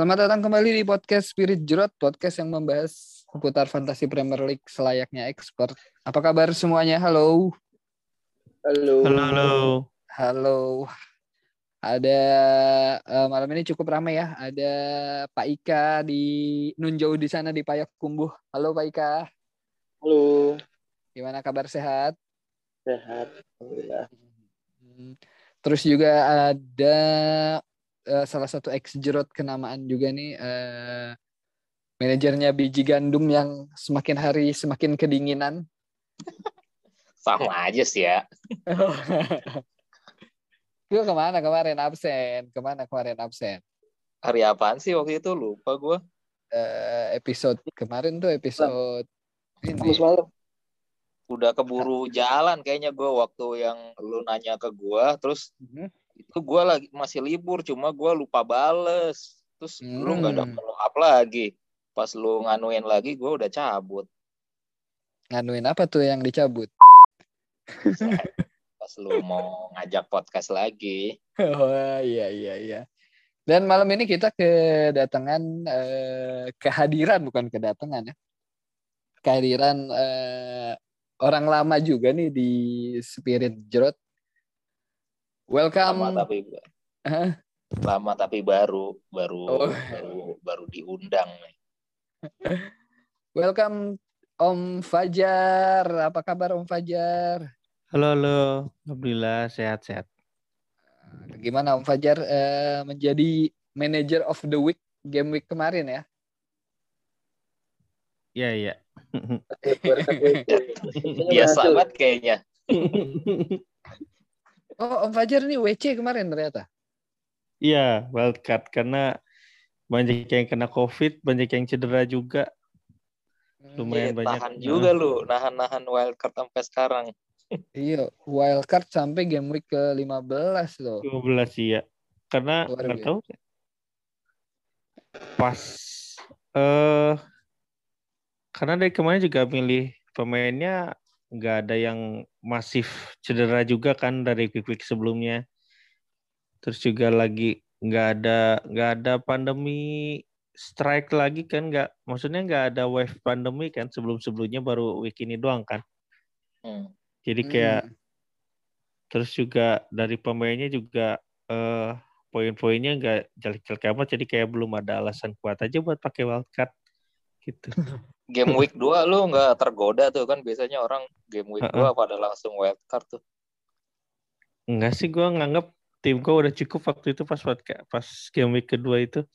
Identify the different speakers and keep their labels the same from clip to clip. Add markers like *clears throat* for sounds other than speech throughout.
Speaker 1: Selamat datang kembali di podcast Spirit Jerot, podcast yang membahas seputar fantasi Premier League selayaknya expert. Apa kabar semuanya? Halo.
Speaker 2: Halo.
Speaker 3: Halo, halo.
Speaker 1: Halo. Ada eh, malam ini cukup ramai ya. Ada Pak Ika di nun jauh di sana di Payakumbuh. Halo Pak Ika.
Speaker 2: Halo.
Speaker 1: Gimana kabar sehat?
Speaker 2: Sehat. Alhamdulillah.
Speaker 1: Hmm. Terus juga ada eh, salah satu ex jerot kenamaan juga nih eh, manajernya biji gandum yang semakin hari semakin kedinginan. *laughs*
Speaker 3: Sama aja sih ya. *laughs*
Speaker 1: Gue ke mana kemarin absen? Ke mana kemarin absen?
Speaker 3: Hari apaan sih waktu itu? Lupa gue.
Speaker 1: Eh, episode kemarin tuh episode ini.
Speaker 3: Udah keburu jalan kayaknya gue waktu yang lu nanya ke gue. Terus
Speaker 1: Mhm.
Speaker 3: Itu gue lagi masih libur. Cuma gue lupa bales. Terus lu nggak ada
Speaker 1: Hmm.
Speaker 3: follow up lagi. Pas lu nganuin lagi gue udah cabut.
Speaker 1: Nganuin apa tuh yang dicabut?
Speaker 3: Pas lu mau ngajak podcast lagi.
Speaker 1: Oh iya iya iya. Dan malam ini kita kedatangan eh, kehadiran bukan kedatangan ya. Kehadiran eh, orang lama juga nih di Spirit Jerot. Welcome.
Speaker 3: Lama tapi
Speaker 1: Hah?
Speaker 3: lama tapi baru baru
Speaker 1: Oh.
Speaker 3: baru baru diundang nih. *laughs*
Speaker 1: Welcome Om Fajar. Apa kabar Om Fajar?
Speaker 4: Halo, halo. Alhamdulillah sehat-sehat.
Speaker 1: Gimana Om Fajar eh, menjadi manager of the week game week kemarin ya?
Speaker 4: Iya, iya. *laughs*
Speaker 3: Biasa banget kayaknya. *laughs*
Speaker 1: Oh Om Fajar nih WC kemarin ternyata.
Speaker 4: Iya, wildcard karena banyak yang kena COVID, banyak yang cedera juga. Lumayan
Speaker 3: Eh,
Speaker 4: banyak.
Speaker 3: tahan juga lu, nahan-nahan wildcard sampai sekarang. *laughs*
Speaker 1: Iya, wildcard sampai game week ke-15 loh.
Speaker 4: 12 iya. Karena
Speaker 1: Luar
Speaker 4: nggak tahu pas eh karena dari kemarin juga milih pemainnya nggak ada yang masif cedera juga kan dari week-week sebelumnya. Terus juga lagi nggak ada nggak ada pandemi strike lagi kan nggak maksudnya nggak ada wave pandemi kan sebelum sebelumnya baru week ini doang kan.
Speaker 3: Hmm.
Speaker 4: Jadi kayak
Speaker 1: Hmm.
Speaker 4: terus juga dari pemainnya juga eh poin-poinnya nggak jelek-jelek amat jadi kayak belum ada alasan kuat aja buat pakai wildcard gitu. *laughs*
Speaker 3: Game week 2 lu nggak tergoda tuh kan biasanya orang game week. 2 pada langsung wildcard tuh.
Speaker 4: Enggak sih gua nganggap tim gua udah cukup waktu itu pas pas game week kedua itu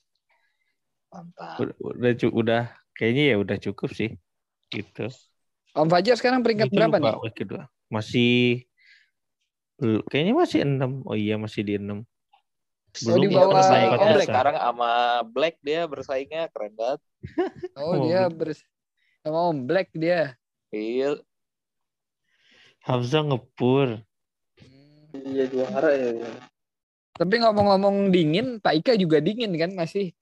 Speaker 3: Mantap.
Speaker 4: udah udah, udah kayaknya ya udah cukup sih gitu.
Speaker 1: Om Fajar sekarang peringkat
Speaker 4: Itu
Speaker 1: berapa
Speaker 4: lupa
Speaker 1: nih?
Speaker 4: week kedua. Masih kayaknya masih enam. Oh iya masih di enam.
Speaker 1: Oh, di bawah
Speaker 3: bersaingnya
Speaker 1: Om Black.
Speaker 3: sekarang sama Black dia bersaingnya keren banget.
Speaker 1: Oh,
Speaker 4: Oh,
Speaker 1: dia
Speaker 4: gitu.
Speaker 1: bers sama Om Black dia.
Speaker 3: Iya,
Speaker 4: Hamzah ngepur.
Speaker 2: Iya juara ya.
Speaker 1: Tapi ngomong-ngomong dingin, Pak Ika juga dingin kan masih.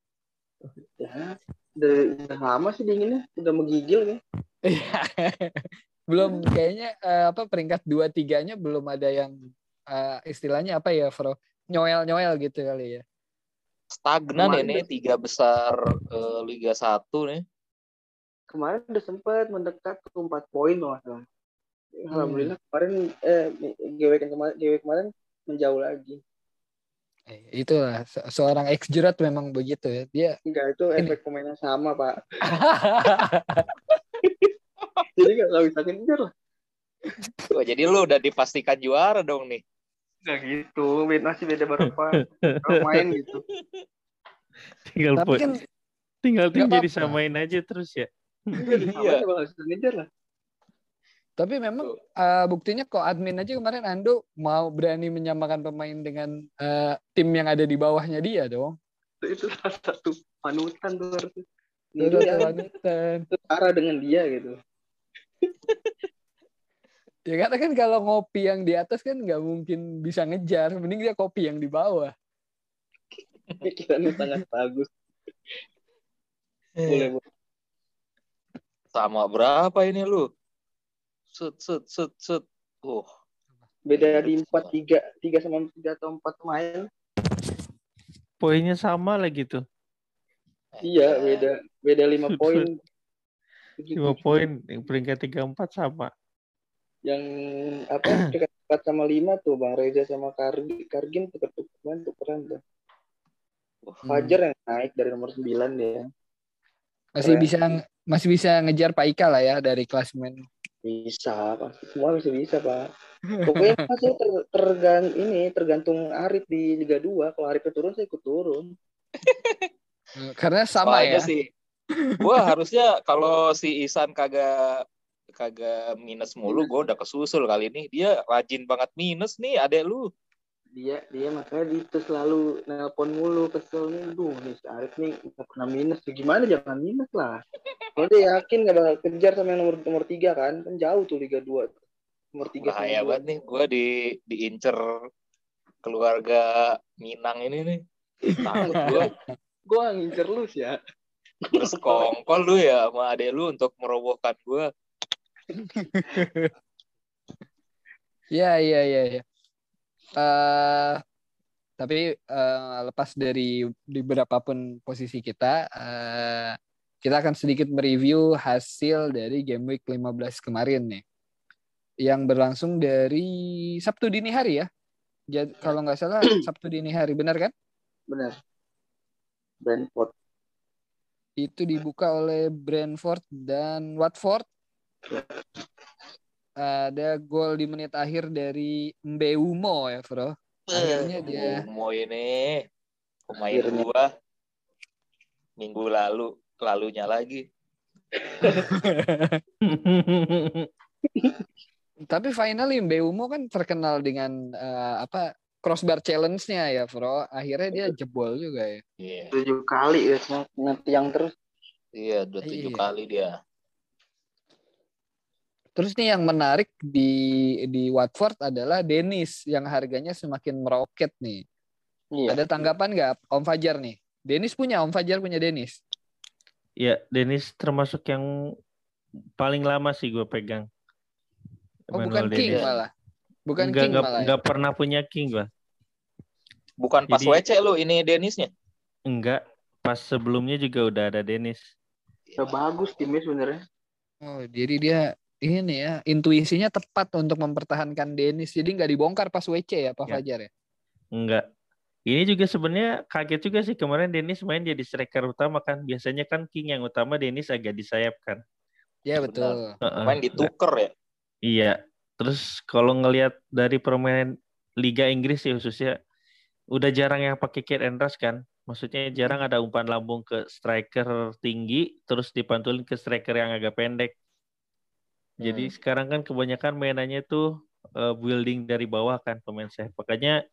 Speaker 2: Ya. Udah, udah lama sih dinginnya. Udah menggigil ya. *laughs*
Speaker 1: belum kayaknya eh, apa peringkat dua tiganya belum ada yang eh, istilahnya apa ya, Bro? Nyoel-nyoel gitu kali ya.
Speaker 3: stagnan
Speaker 2: Kemarin
Speaker 3: ini tiga besar eh, Liga 1 nih.
Speaker 2: Kemarin udah sempat mendekat ke 4 poin loh. Alhamdulillah kemarin eh GW kemarin GW kemarin menjauh lagi.
Speaker 1: Eh, itulah se- seorang ex jerat memang begitu ya. Dia
Speaker 2: Enggak itu
Speaker 1: Ini.
Speaker 2: efek pemainnya sama pak. *laughs* Jadi nggak nggak bisa ngejar lah.
Speaker 3: Wah, jadi lu udah dipastikan juara dong nih.
Speaker 2: Nggak gitu. Masih beda berapa main gitu.
Speaker 4: Tinggal
Speaker 1: Tapi
Speaker 4: poin-
Speaker 1: kan
Speaker 4: tinggal tim jadi
Speaker 1: apa-apa.
Speaker 4: samain aja terus ya.
Speaker 2: Iya. Nggak bisa ngejar lah.
Speaker 1: Tapi memang eh, buktinya kok admin aja kemarin Ando mau berani menyamakan pemain dengan eh, tim yang ada di bawahnya dia dong.
Speaker 2: Itu salah satu panutan tuh harusnya.
Speaker 1: Itu panutan.
Speaker 2: setara dengan dia gitu. *laughs*
Speaker 1: Ya karena kan kalau ngopi yang di atas kan nggak mungkin bisa ngejar. Mending dia kopi yang di bawah.
Speaker 2: Pikirannya sangat bagus. *laughs* Boleh boleh.
Speaker 3: Sama berapa ini lu? Sut sut sut sut. Uh,
Speaker 2: Beda di empat tiga tiga sama tiga atau empat main.
Speaker 4: Poinnya sama lah gitu.
Speaker 2: Iya, beda beda lima *laughs* poin.
Speaker 4: Lima poin, yang peringkat tiga empat sama.
Speaker 2: Yang apa? *clears throat* Peringkat empat sama lima tuh Bang Reza sama Kargi, Kargin tuker-tukeran tukeran tuh. Fajar yang naik dari nomor 9 dia.
Speaker 1: Masih
Speaker 2: Keren.
Speaker 1: bisa masih bisa ngejar Pak Ika lah ya dari klasmen.
Speaker 2: Bisa, Pak. Semua bisa bisa, Pak. Pokoknya *laughs* Pak, saya ter, tergan ini tergantung Arif di Liga 2. Kalau Arif turun saya ikut turun. *laughs*
Speaker 1: Karena sama
Speaker 3: Soalnya
Speaker 1: ya.
Speaker 3: sih. *laughs* Gua harusnya kalau si Isan kagak kagak minus mulu, gue udah kesusul kali ini. Dia rajin banget minus nih, adek lu.
Speaker 2: Dia dia makanya dia tuh selalu nelpon mulu kesel nih. Duh, nih si Arif nih nggak pernah minus. Ya, gimana jangan minus lah. Kalau dia yakin nggak bakal kejar sama yang nomor nomor tiga kan? Kan jauh tuh Liga 2. Nomor tiga
Speaker 3: Bahaya
Speaker 2: dua.
Speaker 3: banget nih, gue di diincer keluarga Minang ini nih. Takut gue *laughs*
Speaker 2: Gue ngincer lu sih ya.
Speaker 3: bersekongkol lu ya sama adek lu untuk merobohkan gue.
Speaker 1: Iya *laughs* iya iya. iya. Eh, tapi eh, lepas dari di berapapun posisi kita, eh, kita akan sedikit mereview hasil dari game week 15 kemarin nih. Yang berlangsung dari Sabtu dini hari ya. Jadi, kalau nggak salah *clears throat* Sabtu dini hari, benar kan?
Speaker 2: Bener. Brentford.
Speaker 1: Itu dibuka oleh Brentford dan Watford. Ada gol di menit akhir dari Mbeumo ya, Bro. Akhirnya dia-
Speaker 3: mau ini pemain
Speaker 2: Akhirnya.
Speaker 3: gua minggu lalu lalunya lagi. *laughs*
Speaker 1: Tapi finally Mbeumo kan terkenal dengan eh, apa crossbar challenge-nya ya, Bro. Akhirnya dia jebol juga ya.
Speaker 3: Iya,
Speaker 2: Tujuh kali ya. Nanti yang terus.
Speaker 3: iya dua tujuh
Speaker 1: Iya.
Speaker 3: kali dia.
Speaker 1: Terus nih yang menarik di di Watford adalah Dennis yang harganya semakin meroket nih.
Speaker 2: Iya.
Speaker 1: Ada tanggapan nggak Om Fajar nih? Dennis punya, Om Fajar punya Dennis.
Speaker 4: ya, Dennis termasuk yang paling lama sih gue pegang.
Speaker 1: Oh
Speaker 4: Emmanuel
Speaker 1: bukan King
Speaker 4: Dennis.
Speaker 1: malah. Bukan
Speaker 4: Nggak,
Speaker 1: King
Speaker 4: nggak,
Speaker 1: malah. ya?
Speaker 4: nggak pernah punya King gue.
Speaker 3: Bukan pas
Speaker 4: Jadi-
Speaker 3: WC lu ini Denisnya.
Speaker 4: Enggak, pas sebelumnya juga udah ada Dennis.
Speaker 2: Udah bagus timnya sebenarnya.
Speaker 1: Oh, jadi dia ini ya, intuisinya tepat untuk mempertahankan Dennis. Jadi nggak dibongkar pas WC ya, Pak
Speaker 4: Ya.
Speaker 1: Fajar ya.
Speaker 4: Enggak. Ini juga sebenarnya kaget juga sih kemarin Dennis main jadi striker utama kan. Biasanya kan King yang utama Dennis agak disayapkan.
Speaker 1: Ya betul.
Speaker 4: Heeh.
Speaker 3: Main dituker ya.
Speaker 4: Iya. Terus kalau ngelihat dari permainan Liga Inggris sih khususnya udah jarang yang pakai kit and rush kan. Maksudnya jarang ada umpan lambung ke striker tinggi terus dipantulin ke striker yang agak pendek. Jadi
Speaker 3: Hmm.
Speaker 4: sekarang kan kebanyakan mainannya tuh eh, building dari bawah kan pemain saya. Makanya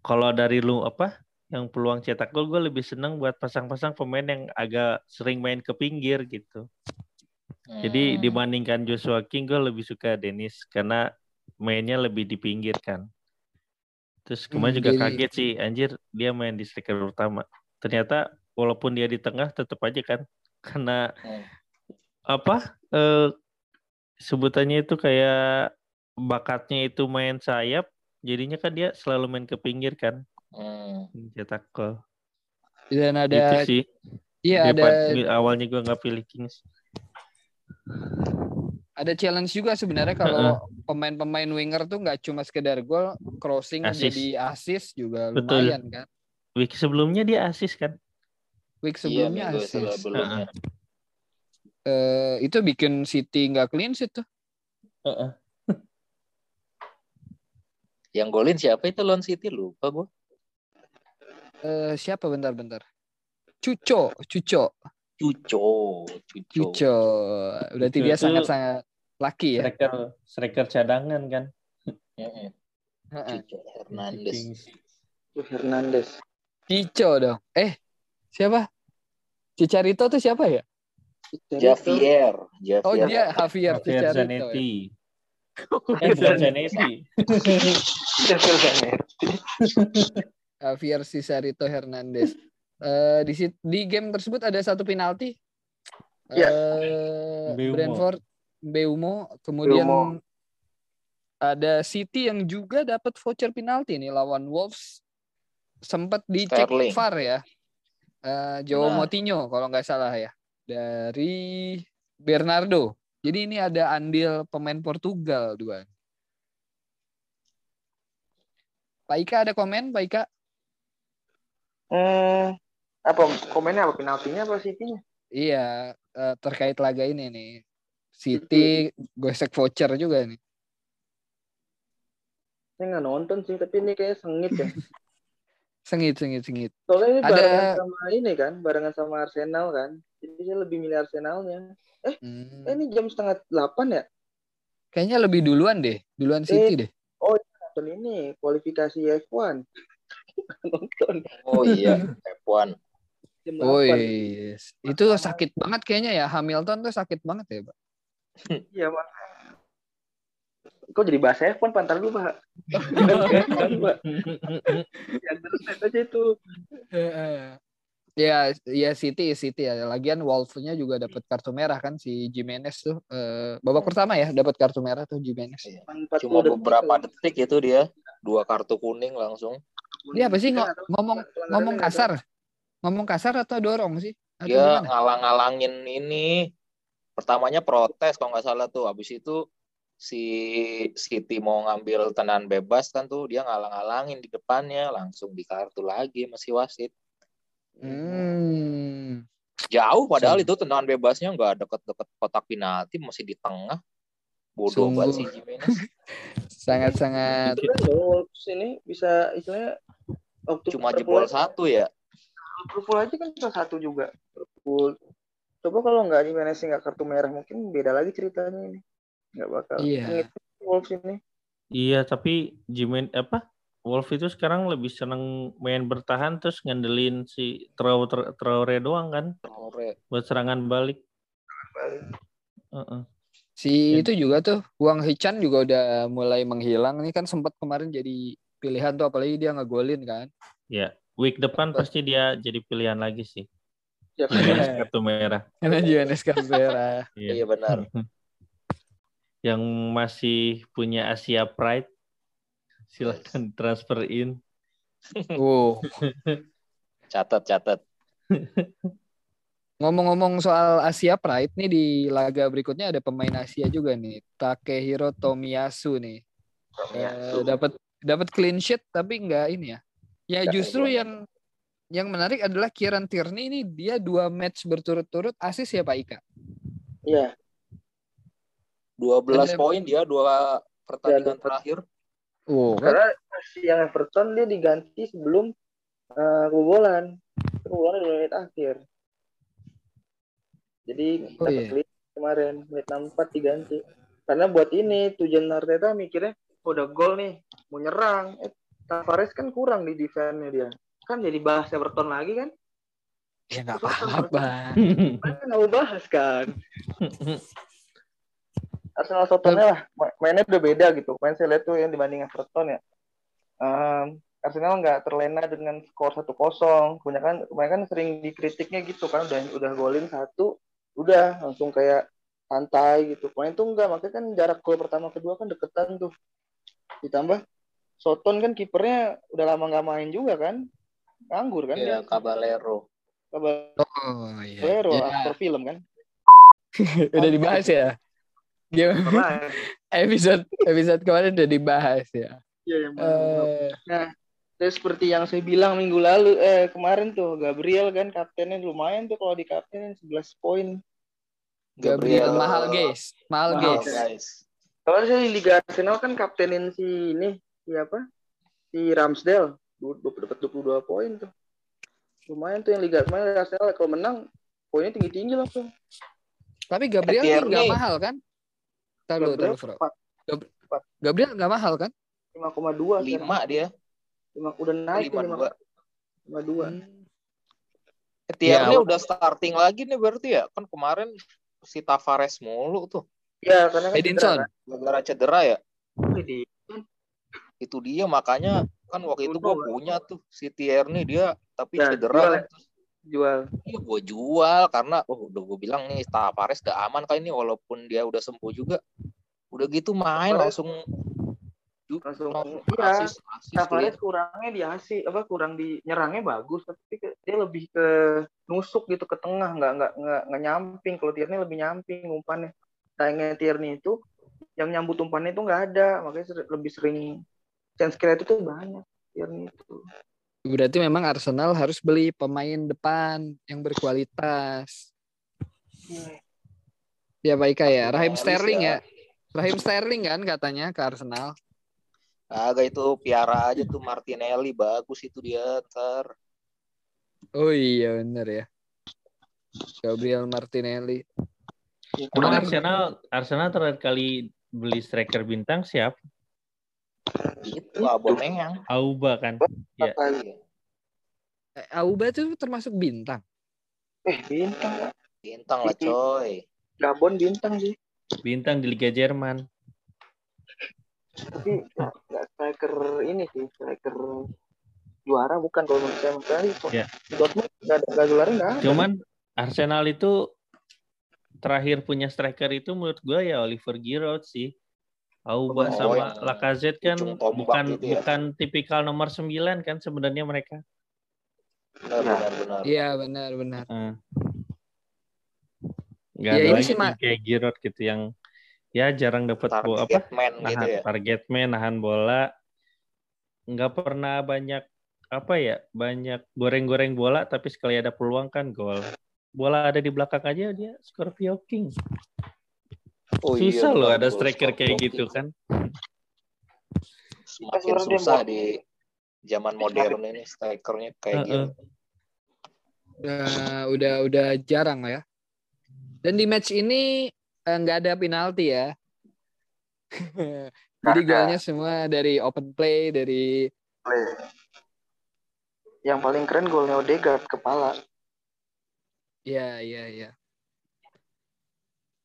Speaker 4: kalau dari lu apa yang peluang cetak gol gue lebih seneng buat pasang-pasang pemain yang agak sering main ke pinggir gitu. Jadi
Speaker 3: Hmm.
Speaker 4: dibandingkan Joshua King gue lebih suka Dennis karena mainnya lebih di pinggir kan. Terus kemarin
Speaker 1: Hmm,
Speaker 4: juga
Speaker 1: jadi-
Speaker 4: kaget sih anjir dia main di striker utama. Ternyata walaupun dia di tengah tetap aja kan karena
Speaker 3: Hmm.
Speaker 4: apa eh sebutannya itu kayak bakatnya itu main sayap jadinya kan dia selalu main ke pinggir kan
Speaker 3: Hmm.
Speaker 4: cetak gol.
Speaker 1: Dan
Speaker 4: Gitu
Speaker 1: ada
Speaker 4: sih.
Speaker 1: iya ada
Speaker 4: awalnya gue nggak pilih Kings.
Speaker 1: ada challenge juga sebenarnya kalau pemain-pemain winger tuh nggak cuma sekedar gol, crossing
Speaker 4: Assist.
Speaker 1: jadi assist juga
Speaker 4: Betul.
Speaker 1: lumayan kan.
Speaker 4: Week sebelumnya dia asis kan.
Speaker 1: Week
Speaker 3: Iya,
Speaker 1: sebelumnya
Speaker 3: minggu
Speaker 1: assist.
Speaker 3: sebelumnya.
Speaker 1: Eh, itu bikin City nggak clean sheet tuh. *laughs*
Speaker 3: Yang golin siapa itu lawan City lupa gua.
Speaker 1: Eh, siapa bentar-bentar? Cuco, Cuco,
Speaker 3: Cuco, Cuco.
Speaker 1: Cuco. Berarti dia
Speaker 4: Cuco
Speaker 1: sangat-sangat laki ya.
Speaker 4: Striker striker cadangan kan.
Speaker 3: Cuco Hernandez.
Speaker 2: Tuh Hernandez.
Speaker 1: Cico dong. Eh, siapa? Cicarito tuh siapa ya?
Speaker 3: Javier, Javier.
Speaker 1: Oh dia Javier
Speaker 4: Javier
Speaker 1: ya.
Speaker 4: Zanetti. *laughs* Eh bukan Zanetti. *laughs*
Speaker 2: Javier Zanetti.
Speaker 1: Javier Cicarito Hernandez. Eh di sit- di game tersebut ada satu penalti.
Speaker 2: Ya.
Speaker 1: Eh,
Speaker 4: Mbeumo.
Speaker 1: Brentford Beumo, kemudian
Speaker 2: Mbeumo.
Speaker 1: ada City yang juga dapat voucher penalti nih lawan Wolves. Sempat dicek
Speaker 3: Sterling.
Speaker 1: VAR ya. Eh, Joao
Speaker 3: Benar.
Speaker 1: Moutinho kalau nggak salah ya dari Bernardo. Jadi ini ada andil pemain Portugal dua. Pak Ika ada komen, Pak Ika?
Speaker 2: Hmm, apa komennya apa penaltinya apa City-nya?
Speaker 1: Iya, eh, terkait laga ini nih. City gosek voucher juga nih.
Speaker 2: Saya nggak nonton sih, tapi ini kayak sengit ya. *laughs*
Speaker 1: Sengit, sengit, sengit.
Speaker 2: Soalnya ini
Speaker 1: Ada-
Speaker 2: barengan sama ini kan, barengan sama Arsenal kan. Jadi saya lebih milih Arsenalnya.
Speaker 1: Hmm.
Speaker 2: Eh, ini jam setengah delapan ya?
Speaker 1: Kayaknya lebih duluan deh, duluan City deh.
Speaker 2: Nonton ini kualifikasi F1. *laughs* nonton
Speaker 3: Oh iya, F1.
Speaker 2: jam
Speaker 1: Oh
Speaker 2: 8.
Speaker 1: iya. Itu sakit banget kayaknya ya. Hamilton tuh sakit banget ya, Pak.
Speaker 2: Iya, Pak. Kok jadi bahas F1 pantar dulu, Pak? F1, Pak. Yang terus aja itu.
Speaker 1: Ya, ya City, City ya. Lagian Wolves-nya juga dapat kartu merah kan si Jimenez tuh. Eh, babak pertama ya dapat kartu merah tuh Jimenez.
Speaker 3: Iya.
Speaker 2: 40
Speaker 3: Cuma beberapa detik itu dia dua kartu kuning langsung.
Speaker 1: Dia apa sih ngomong ngomong kasar? Ngomong kasar atau dorong sih? Atau
Speaker 3: Dia
Speaker 1: gimana?
Speaker 3: ngalang-ngalangin ini. Pertamanya protes kalau nggak salah tuh. Habis itu si City mau ngambil tenan bebas kan tuh dia ngalang-ngalangin di depannya langsung di kartu lagi masih wasit.
Speaker 1: Hmm.
Speaker 3: Jauh padahal
Speaker 1: Sungguh.
Speaker 3: itu tendangan bebasnya nggak deket-deket kotak penalti masih di tengah. Bodoh
Speaker 1: Sungguh.
Speaker 3: banget sih Jimenez. *laughs*
Speaker 1: Sangat-sangat
Speaker 2: kan Wolves ini bisa istilahnya waktu
Speaker 3: Cuma jebol satu ya.
Speaker 2: Liverpool aja kan cuma satu juga. Liverpool. Coba kalau nggak Jimenez nggak kartu merah mungkin beda lagi ceritanya ini. Nggak bakal.
Speaker 1: Iya.
Speaker 2: Wolves ini.
Speaker 4: Iya, tapi Jimen apa? Wolf itu sekarang lebih seneng main bertahan terus ngandelin si Traore, Traore doang kan
Speaker 3: Traore.
Speaker 4: buat serangan balik. Heeh.
Speaker 1: si
Speaker 4: Ya.
Speaker 1: itu juga tuh Wang Hichan juga udah mulai menghilang nih kan sempat kemarin jadi pilihan tuh apalagi dia ngegolin kan.
Speaker 4: Ya, week depan pasti dia jadi pilihan lagi sih.
Speaker 2: Ya,
Speaker 4: kartu merah.
Speaker 1: Karena Jimenez kartu merah.
Speaker 4: Iya.
Speaker 3: Iya benar. *laughs*
Speaker 4: Yang masih punya Asia Pride silakan transfer in. *laughs*
Speaker 1: Wow.
Speaker 3: Catat catat.
Speaker 1: Ngomong-ngomong soal Asia Pride nih di laga berikutnya ada pemain Asia juga nih, Takehiro Tomiyasu nih. Eh, dapat dapat clean sheet tapi enggak ini ya. Ya justru yang yang menarik adalah Kieran Tierney ini dia dua match berturut-turut asis ya Pak Ika.
Speaker 2: Iya.
Speaker 3: 12
Speaker 1: Dan-
Speaker 3: poin dia dua pertandingan terakhir.
Speaker 1: Oh, kan?
Speaker 2: Karena si yang Everton dia diganti sebelum eh, kebobolan. Kebobolan di menit akhir. Jadi
Speaker 1: Oh, iya.
Speaker 2: kemarin menit 64 diganti. Karena buat ini tujuan Arteta mikirnya "Oh, udah gol nih, mau nyerang. Eh, Tavares kan kurang di defense-nya dia. Kan jadi bahas Everton lagi kan?
Speaker 1: Ya nggak apa-apa.
Speaker 2: Kan nggak mau bahas kan. *laughs* Arsenal Sotonnya lah, ma- mainnya udah beda gitu. Main saya lihat tuh yang dibanding Everton ya. Em, Arsenal nggak terlena dengan skor 1-0. Kebanyakan, kebanyakan sering dikritiknya gitu kan, udah udah golin satu, udah langsung kayak santai gitu. Main tuh enggak, makanya kan jarak gol pertama kedua kan deketan tuh. Ditambah Soton kan kipernya udah lama nggak main juga kan, nganggur kan
Speaker 3: Iya,
Speaker 2: dia.
Speaker 3: Caballero.
Speaker 2: Caballero
Speaker 1: Oh iya. Ya,
Speaker 2: aktor film kan. *laughs*
Speaker 1: udah dibahas ya. Gimana?
Speaker 2: Ya?
Speaker 1: episode episode kemarin udah dibahas ya.
Speaker 2: Iya, yang
Speaker 1: Eh,
Speaker 2: Ya, seperti yang saya bilang minggu lalu, eh kemarin tuh Gabriel kan kaptennya lumayan tuh kalau di kapten 11 poin.
Speaker 1: Gabriel mahal guys, mahal,
Speaker 2: Mahal,
Speaker 1: guys.
Speaker 3: guys.
Speaker 2: Kalau saya di Liga Arsenal kan kaptenin si ini, siapa? Si Ramsdale, dapat 22 poin tuh. Lumayan tuh yang Liga kemarin Arsenal kalau menang poinnya tinggi-tinggi langsung.
Speaker 1: Tapi Gabriel nggak mahal kan? Tahu
Speaker 2: Gabriel
Speaker 1: tahu Bro.
Speaker 2: empat-
Speaker 1: Gabriel nggak mahal kan?
Speaker 2: 5,2 sekarang.
Speaker 3: Lima dia.
Speaker 2: Lima- udah naik tuh
Speaker 3: Lima dua.
Speaker 2: 5,2.
Speaker 3: Eh, Tierney
Speaker 1: Ya,
Speaker 3: udah starting lagi nih berarti ya. Kan kemarin si Tavares mulu tuh.
Speaker 2: Ya, karena kan
Speaker 1: Edinson.
Speaker 2: cedera,
Speaker 3: Gara-gara cedera ya.
Speaker 2: kan.
Speaker 3: Itu dia makanya kan waktu itu gue punya tuh si Tierney dia tapi
Speaker 2: Ya,
Speaker 3: cedera kan.
Speaker 2: ya. Jual.
Speaker 3: Iya gue jual karena oh udah gue bilang nih Tavares udah aman kali ini walaupun dia udah sembuh juga. Udah gitu main
Speaker 2: Tavares-
Speaker 3: langsung
Speaker 2: langsung
Speaker 3: Langsung
Speaker 2: iya
Speaker 3: asis, asis dia.
Speaker 2: Tavares kurangnya di asi apa kurang di nyerangnya bagus tapi ke- dia lebih ke nusuk gitu ke tengah nggak nggak nggak nggak nyamping kalau Tierney lebih nyamping umpannya sayangnya Tierney itu yang nyambut umpannya itu nggak ada makanya ser- lebih sering chance create itu banyak Tierney itu
Speaker 1: Berarti memang Arsenal harus beli pemain depan yang berkualitas. Ya Pak Ika ya. Raheem
Speaker 3: Martinelli
Speaker 1: Sterling ya. Raheem Sterling kan katanya ke Arsenal.
Speaker 3: Agak itu piara aja tuh Martinelli bagus itu dia ntar.
Speaker 1: Oh iya bener ya. Gabriel Martinelli.
Speaker 4: Emang Arsenal Arsenal terakhir kali beli striker bintang siapa?
Speaker 3: Itu Aubameyang.
Speaker 4: Auba kan. Ya.
Speaker 3: Iya.
Speaker 1: Eh, Auba tuh termasuk bintang.
Speaker 2: eh bintang.
Speaker 3: Bintang lah coy.
Speaker 2: Gabon bintang sih
Speaker 4: Bintang di Liga Jerman.
Speaker 2: tapi nggak striker ini sih striker juara bukan kalau menurut saya sekali
Speaker 4: Ya.
Speaker 2: Dortmund nggak ada nggak juara nggak ada
Speaker 4: Cuman Arsenal itu terakhir punya striker itu menurut gua ya Oliver Giroud sih. Auba
Speaker 3: Oh,
Speaker 4: sama Lacazette kan bukan
Speaker 3: gitu ya.
Speaker 4: bukan tipikal nomor 9 kan sebenarnya mereka.
Speaker 3: Benar benar benar.
Speaker 1: Iya benar benar.
Speaker 4: Hmm. Gak
Speaker 1: Ya,
Speaker 4: ada
Speaker 1: ini
Speaker 4: lagi
Speaker 1: sih,
Speaker 4: kayak Giroud gitu yang ya jarang dapat bola apa
Speaker 3: Target man gitu
Speaker 4: nahan
Speaker 3: ya.
Speaker 4: target man nahan bola nggak pernah banyak apa ya banyak goreng-goreng bola tapi sekali ada peluang kan gol bola ada di belakang aja dia Scorpio King
Speaker 3: Oh iya,
Speaker 4: susah loh
Speaker 3: benar,
Speaker 4: ada striker kayak gitu kan
Speaker 3: Semakin susah di zaman modern ini strikernya kayak
Speaker 4: Heeh.
Speaker 3: gitu.
Speaker 1: Udah udah udah jarang lah ya. Dan di match ini eh, nggak ada penalti ya. *laughs* Jadi golnya semua dari open play dari
Speaker 2: play. Yang paling keren golnya Odegaard kepala.
Speaker 1: ya ya ya.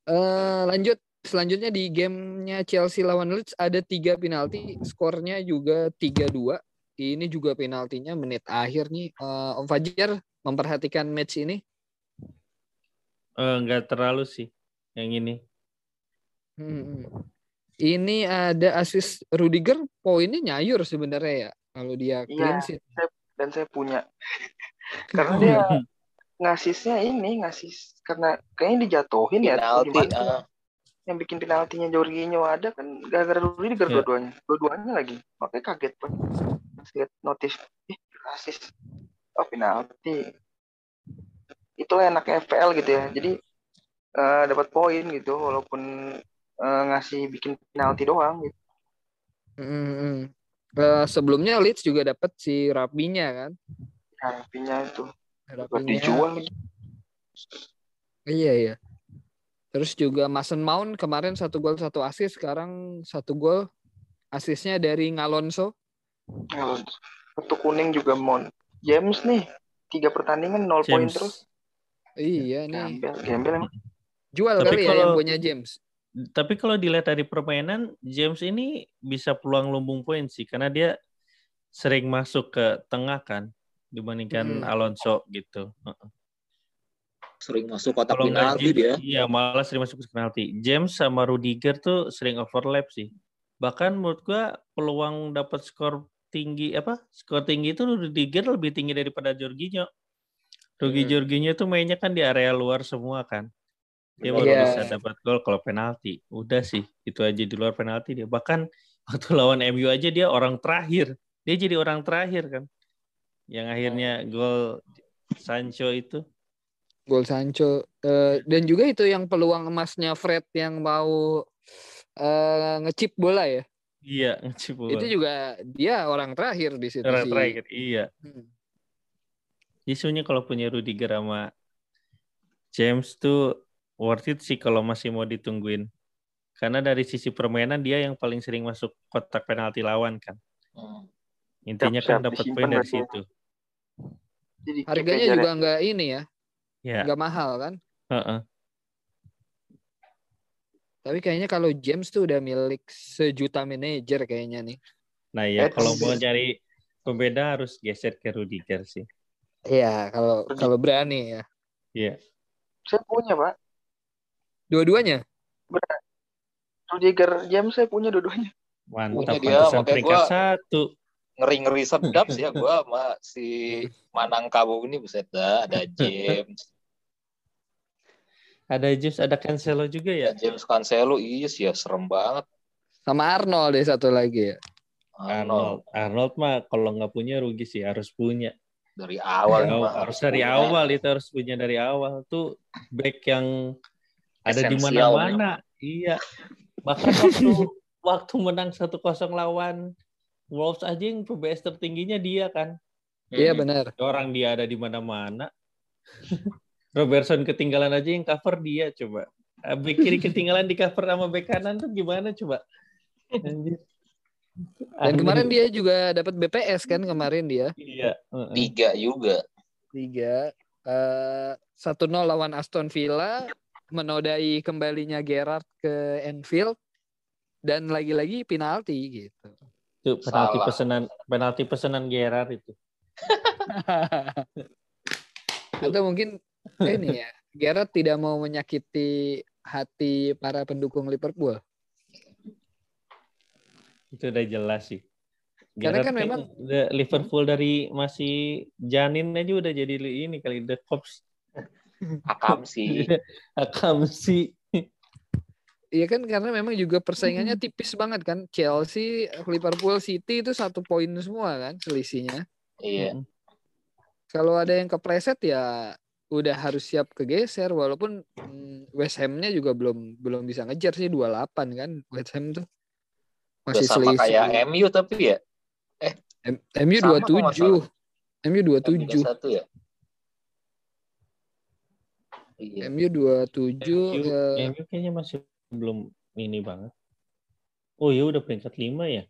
Speaker 1: Eh lanjut selanjutnya di gamenya Chelsea lawan Leeds ada tiga penalti, skornya juga 3-2. Ini juga penaltinya menit akhir nih. Eh, Om Fajar memperhatikan match ini.
Speaker 4: Eh, nggak terlalu sih yang ini
Speaker 1: Hmm. Ini ada asis Rudiger, poinnya nyayur sebenarnya ya. Kalau dia clean
Speaker 2: Iya.
Speaker 1: sheet.
Speaker 2: Dan saya punya. *laughs* Karena dia *laughs* ngasisnya ini ngasis karena kayaknya dijatuhin ya.
Speaker 3: Penalti,
Speaker 2: gimana.
Speaker 3: ah.
Speaker 2: Yang bikin penaltinya Jorginho ada kan gara-gara Rudiger
Speaker 4: Iya.
Speaker 2: dua-duanya. Dua-duanya lagi. Makanya kaget. Pas lihat notif. Ih, asis. Oh penalti. Itulah enaknya FPL gitu ya. Jadi eh, dapat poin gitu walaupun eh, ngasih bikin penalti doang gitu.
Speaker 1: Hmm. Eh, sebelumnya Leeds juga dapat si Rapinya kan.
Speaker 2: Rapinya itu buat
Speaker 1: Rapinya.
Speaker 2: dijual.
Speaker 1: Iya iya. Terus juga Mason Mount kemarin satu gol satu asis, sekarang satu gol asisnya dari Ngalonso.
Speaker 2: Kalau kartu kuning juga Mon. James nih tiga pertandingan nol poin terus.
Speaker 1: Iya nih.
Speaker 2: Gembel, gembel emang.
Speaker 1: Jual
Speaker 4: Tapi
Speaker 1: kali ya
Speaker 4: kalau-
Speaker 1: yang punya James.
Speaker 4: tapi kalau dilihat dari permainan James ini bisa peluang lumbung poin sih karena dia sering masuk ke tengah kan dibandingkan
Speaker 1: Hmm.
Speaker 4: Alonso gitu. Heeh.
Speaker 3: Sering masuk kotak
Speaker 4: Kalau
Speaker 3: penalti dia.
Speaker 4: Iya, malah sering masuk ke penalti. James sama Rudiger tuh sering overlap sih. Bahkan menurut gua peluang dapat skor tinggi apa? Skor tinggi itu Rudiger lebih tinggi daripada Jorginho. Rugi
Speaker 1: Hmm.
Speaker 4: Jorginho tuh mainnya kan di area luar semua kan. Dia baru
Speaker 1: Iya.
Speaker 4: bisa dapat gol kalau penalti. Udah sih, itu aja di luar penalti dia. Bahkan waktu lawan MU aja dia orang terakhir. Dia jadi orang terakhir kan. Yang akhirnya gol Sancho itu.
Speaker 1: Gol Sancho. Eh, dan juga itu yang peluang emasnya Fred yang mau eh, ngechip bola ya.
Speaker 4: Iya, ngecip bola.
Speaker 1: Itu juga dia orang terakhir di situ
Speaker 4: orang
Speaker 1: sih.
Speaker 4: terakhir. Iya.
Speaker 1: Hmm.
Speaker 4: Isunya kalau punya Rudiger sama James tuh worth it sih kalau masih mau ditungguin. Karena dari sisi permainan dia yang paling sering masuk kotak penalti lawan kan.
Speaker 3: Hmm.
Speaker 4: Intinya
Speaker 2: Siap-siap
Speaker 4: kan dapat poin dari
Speaker 2: ya.
Speaker 4: situ.
Speaker 2: Jadi
Speaker 1: Harganya juga nggak ini ya, nggak mahal kan.
Speaker 4: Heeh.
Speaker 1: Tapi kayaknya kalau James tuh udah milik sejuta manajer kayaknya nih.
Speaker 4: Nah ya kalau mau cari pembeda harus geser ke Rudiger sih.
Speaker 1: Iya, kalau kalau berani ya.
Speaker 4: Iya.
Speaker 2: Saya punya pak.
Speaker 1: Dua-duanya.
Speaker 2: Rudiger James saya punya dua-duanya.
Speaker 4: Mantap,
Speaker 3: Punya dia,
Speaker 4: pantesan peringkat
Speaker 3: gua-
Speaker 4: satu.
Speaker 3: Ngeri-ngeri sedap sih ya *laughs* gua sama si Manangkabau ini buset dah, ada *laughs* James,
Speaker 4: Ada James, ada Cancelo juga ya.
Speaker 3: ada James Cancelo, iya sih ya serem banget.
Speaker 1: Sama Arnold deh satu lagi ya.
Speaker 3: Arnold
Speaker 4: Arnold, mah kalau nggak punya rugi sih, harus punya.
Speaker 3: dari awal
Speaker 4: Jauh,
Speaker 3: mah
Speaker 4: harus dari
Speaker 3: punya.
Speaker 4: awal itu harus punya dari awal tuh back yang ada di mana-mana. Iya. Bahkan waktu *laughs* waktu menang 1-0 lawan Wolves aja yang PBS tertingginya dia kan.
Speaker 1: Iya
Speaker 3: Hmm.
Speaker 1: benar.
Speaker 4: Orang dia ada di mana-mana. *laughs* Robertson ketinggalan aja yang cover dia coba. Ah, Back kiri ketinggalan di cover sama back kanan tuh gimana coba? Anjir.
Speaker 1: Dan kemarin dia juga dapat BPS kan kemarin dia.
Speaker 4: iya.
Speaker 3: Tiga juga.
Speaker 1: Tiga. Eh, 1-0 lawan Aston Villa. Menodai kembalinya Gerrard ke Anfield. Dan lagi-lagi penalti gitu.
Speaker 4: Itu penalti
Speaker 3: Salah.
Speaker 4: pesanan penalti pesanan Gerrard itu. *laughs*
Speaker 1: Atau mungkin ini ya. Gerrard tidak mau menyakiti hati para pendukung Liverpool.
Speaker 4: Itu udah jelas sih.
Speaker 1: Karena
Speaker 4: Gerrard
Speaker 1: kan memang-
Speaker 4: udah Liverpool dari masih janin aja udah jadi ini kali the cops
Speaker 3: Akam sih. *laughs*
Speaker 4: akam sih.
Speaker 1: Iya kan karena memang juga persaingannya
Speaker 4: Hmm.
Speaker 1: tipis banget kan. Chelsea, Liverpool, City itu satu poin semua kan selisihnya.
Speaker 3: Iya.
Speaker 1: Kalau ada yang kepleset ya udah harus siap kegeser walaupun mm, West Ham-nya juga belum belum bisa ngejar sih 28 kan West Ham tuh.
Speaker 3: Udah
Speaker 1: Masih
Speaker 3: sama
Speaker 1: selisih.
Speaker 3: kayak MU tapi ya.
Speaker 1: M- MU
Speaker 3: Sama kok nggak
Speaker 1: 27. MU
Speaker 3: MU
Speaker 1: 27.
Speaker 3: satu ya. Iya.
Speaker 1: MU 27
Speaker 4: MU,
Speaker 1: eh,
Speaker 4: MU kayaknya masih belum ini banget. Oh ya udah peringkat 5 ya.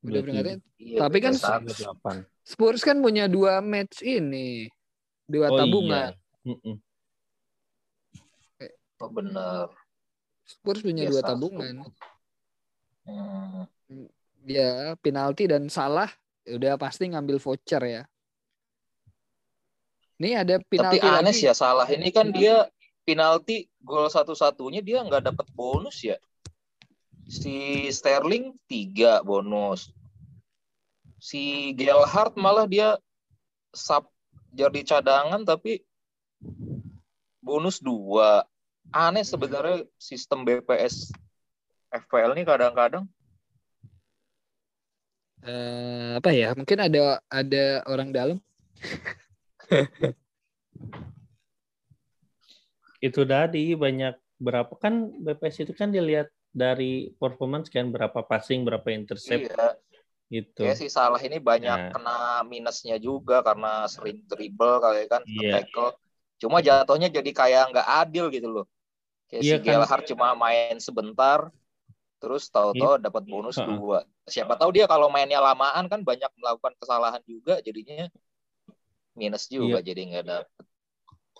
Speaker 1: udah peringkatnya.
Speaker 3: Iya,
Speaker 1: Tapi kan
Speaker 3: peringkat satu.
Speaker 4: 8.
Speaker 1: Spurs kan punya dua match ini. Dua
Speaker 4: Oh
Speaker 1: tabungan.
Speaker 4: iya. Mm-mm.
Speaker 3: Oh, bener.
Speaker 1: Spurs punya
Speaker 3: Iya,
Speaker 1: dua
Speaker 3: satu.
Speaker 1: tabungan.
Speaker 3: Hmm.
Speaker 1: Ya, penalti dan salah udah pasti ngambil voucher ya. Ini ada
Speaker 3: Tapi
Speaker 1: penalti
Speaker 3: aneh
Speaker 1: lagi.
Speaker 3: sih ya salah ini kan dia penalti gol satu-satunya dia nggak dapat bonus ya. Si Sterling tiga bonus. Si Gelhardt malah dia sub jadi cadangan tapi bonus dua. Aneh sebenarnya sistem BPS FPL ini kadang-kadang
Speaker 1: Eh, apa ya? Mungkin ada ada orang dalam. *laughs*
Speaker 4: Itu tadi banyak berapa kan BPS itu kan dilihat dari performance kan berapa passing, berapa intercept
Speaker 3: iya,
Speaker 4: gitu.
Speaker 3: kayak si salah ini banyak
Speaker 4: Nah.
Speaker 3: kena minusnya juga karena sering dribble kali kan
Speaker 4: Iya.
Speaker 3: tackle. Cuma jatuhnya jadi kayak nggak adil gitu loh. Kayak
Speaker 4: Iya
Speaker 3: si
Speaker 4: kan.
Speaker 3: Gelhardt cuma main sebentar, terus tahu-tahu dapat bonus
Speaker 4: Heeh.
Speaker 3: dua. Siapa tahu dia kalau mainnya lamaan kan banyak melakukan kesalahan juga, jadinya minus juga
Speaker 4: Iya.
Speaker 3: jadi nggak dapet.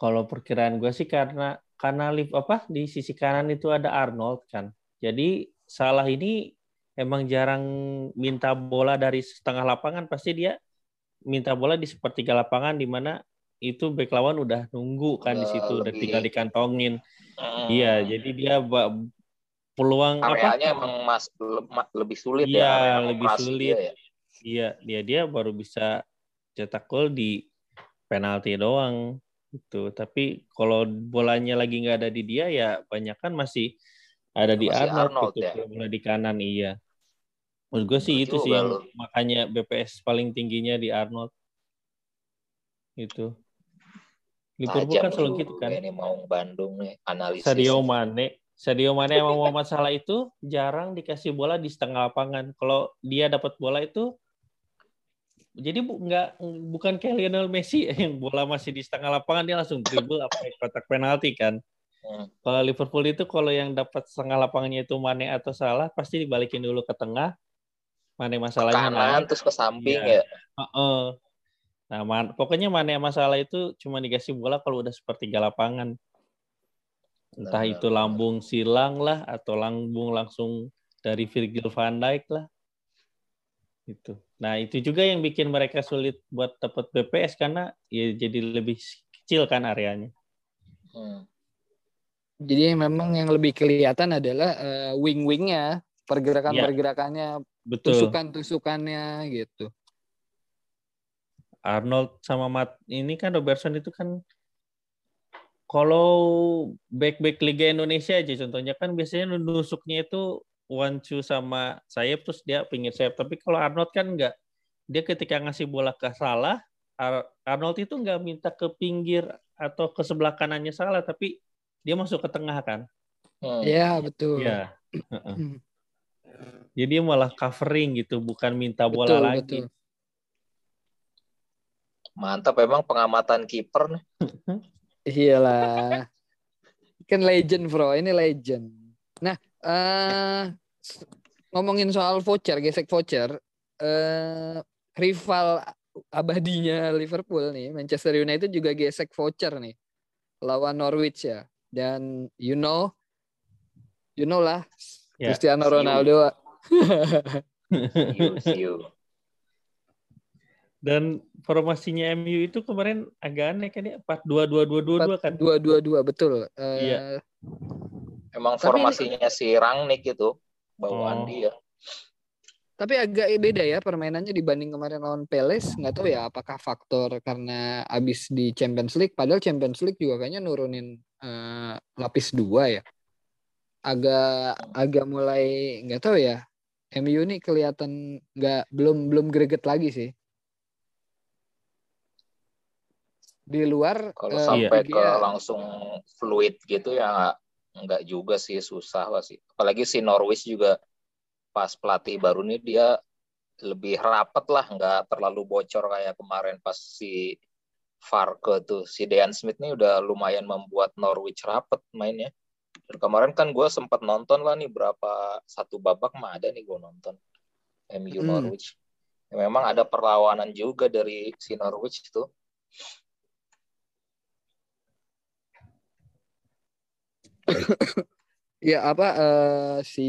Speaker 4: Kalau perkiraan gue sih karena karena lift apa di sisi kanan itu ada Arnold kan. Jadi salah ini emang jarang minta bola dari setengah lapangan pasti dia minta bola di sepertiga lapangan di mana itu back lawan udah nunggu kan di
Speaker 3: Udah
Speaker 4: situ udah tinggal dikantongin.
Speaker 3: Hmm.
Speaker 4: Iya, jadi dia peluang apa?
Speaker 3: Areanya emang mas le- lebih sulit
Speaker 4: Iya,
Speaker 3: ya.
Speaker 4: lebih sulit.
Speaker 3: dia ya.
Speaker 4: Iya, dia dia baru bisa cetak gol di penalti doang gitu. Tapi kalau bolanya lagi nggak ada di dia ya banyak kan masih ada di
Speaker 3: Masih
Speaker 4: Arnold,
Speaker 3: Arnold,
Speaker 4: gitu.
Speaker 3: ya.
Speaker 4: Bola di kanan iya. Menurut gue sih
Speaker 3: Betul
Speaker 4: itu sih yang makanya BPS paling tingginya di Arnold. Itu. Liverpool kan selalu gitu kan.
Speaker 3: Ini mau Bandung nih analisis.
Speaker 4: Sadio Mane, Sadio Mane emang *laughs* Muhammad Salah itu jarang dikasih bola di setengah lapangan. Kalau dia dapat bola itu jadi bu, nggak bukan kayak Lionel Messi *laughs* yang bola masih di setengah lapangan dia langsung dribble apa kotak penalti kan.
Speaker 3: Hmm.
Speaker 4: Kalau Liverpool itu kalau yang dapat setengah lapangannya itu Mane atau Salah pasti dibalikin dulu ke tengah. Mane masalahnya
Speaker 3: kanan
Speaker 4: naik.
Speaker 3: terus ke samping
Speaker 4: Iya.
Speaker 3: ya.
Speaker 4: Heeh. Nah, man, pokoknya Mane masalah itu cuma dikasih bola kalau udah sepertiga lapangan. Entah
Speaker 3: Benar,
Speaker 4: itu lambung silang lah atau lambung langsung dari Virgil van Dijk lah. Itu. Nah, itu juga yang bikin mereka sulit buat dapat BPS karena ya jadi lebih kecil kan areanya.
Speaker 3: Hmm.
Speaker 1: Jadi memang yang lebih kelihatan adalah eh, wing-wingnya, pergerakan-pergerakannya
Speaker 4: Betul.
Speaker 1: tusukan-tusukannya gitu.
Speaker 4: Arnold sama Matt ini kan Robertson itu kan kalau back-back Liga Indonesia aja contohnya kan biasanya nusuknya itu one two sama sayap terus dia pinggir sayap. Tapi kalau Arnold kan enggak. Dia ketika ngasih bola ke salah, Arnold itu enggak minta ke pinggir atau ke sebelah kanannya salah, tapi dia masuk ke tengah kan.
Speaker 1: Iya, hmm. betul.
Speaker 4: Iya. Jadi dia malah covering gitu, bukan minta bola betul, lagi. Betul.
Speaker 3: Mantap emang pengamatan kiper nih.
Speaker 1: Iyalah. Kan legend, Bro. Ini legend. Nah, uh, ngomongin soal voucher, gesek voucher, uh, rival abadinya Liverpool nih, Manchester United juga gesek voucher nih lawan Norwich ya. Dan you know, you know lah, yeah. Cristiano Ronaldo.
Speaker 3: see you.
Speaker 4: Dan formasinya MU itu kemarin agak aneh kan ya, empat dua dua dua dua dua kan?
Speaker 1: Dua dua dua betul.
Speaker 4: Uh, iya.
Speaker 3: Emang formasinya ini... si Rangnick itu bawaan oh. dia.
Speaker 1: Tapi agak beda ya permainannya dibanding kemarin lawan Palace. Nggak tahu ya apakah faktor karena abis di Champions League. Padahal Champions League juga kayaknya nurunin uh, lapis dua ya. Agak agak mulai nggak tahu ya. MU ini kelihatan nggak belum belum greget lagi sih. di luar
Speaker 3: kalau uh, sampai ke langsung fluid gitu ya nggak juga sih susah lah sih. Apalagi si Norwich juga pas pelatih baru nih dia lebih rapet lah nggak terlalu bocor kayak kemarin pas si Farke tuh. Si Dean Smith nih udah lumayan membuat Norwich rapet mainnya. Dan kemarin kan gue sempat nonton lah nih berapa satu babak mah ada nih gue nonton MU hmm. Norwich. Ya, memang ada perlawanan juga dari si Norwich itu *coughs*
Speaker 1: ya apa uh, si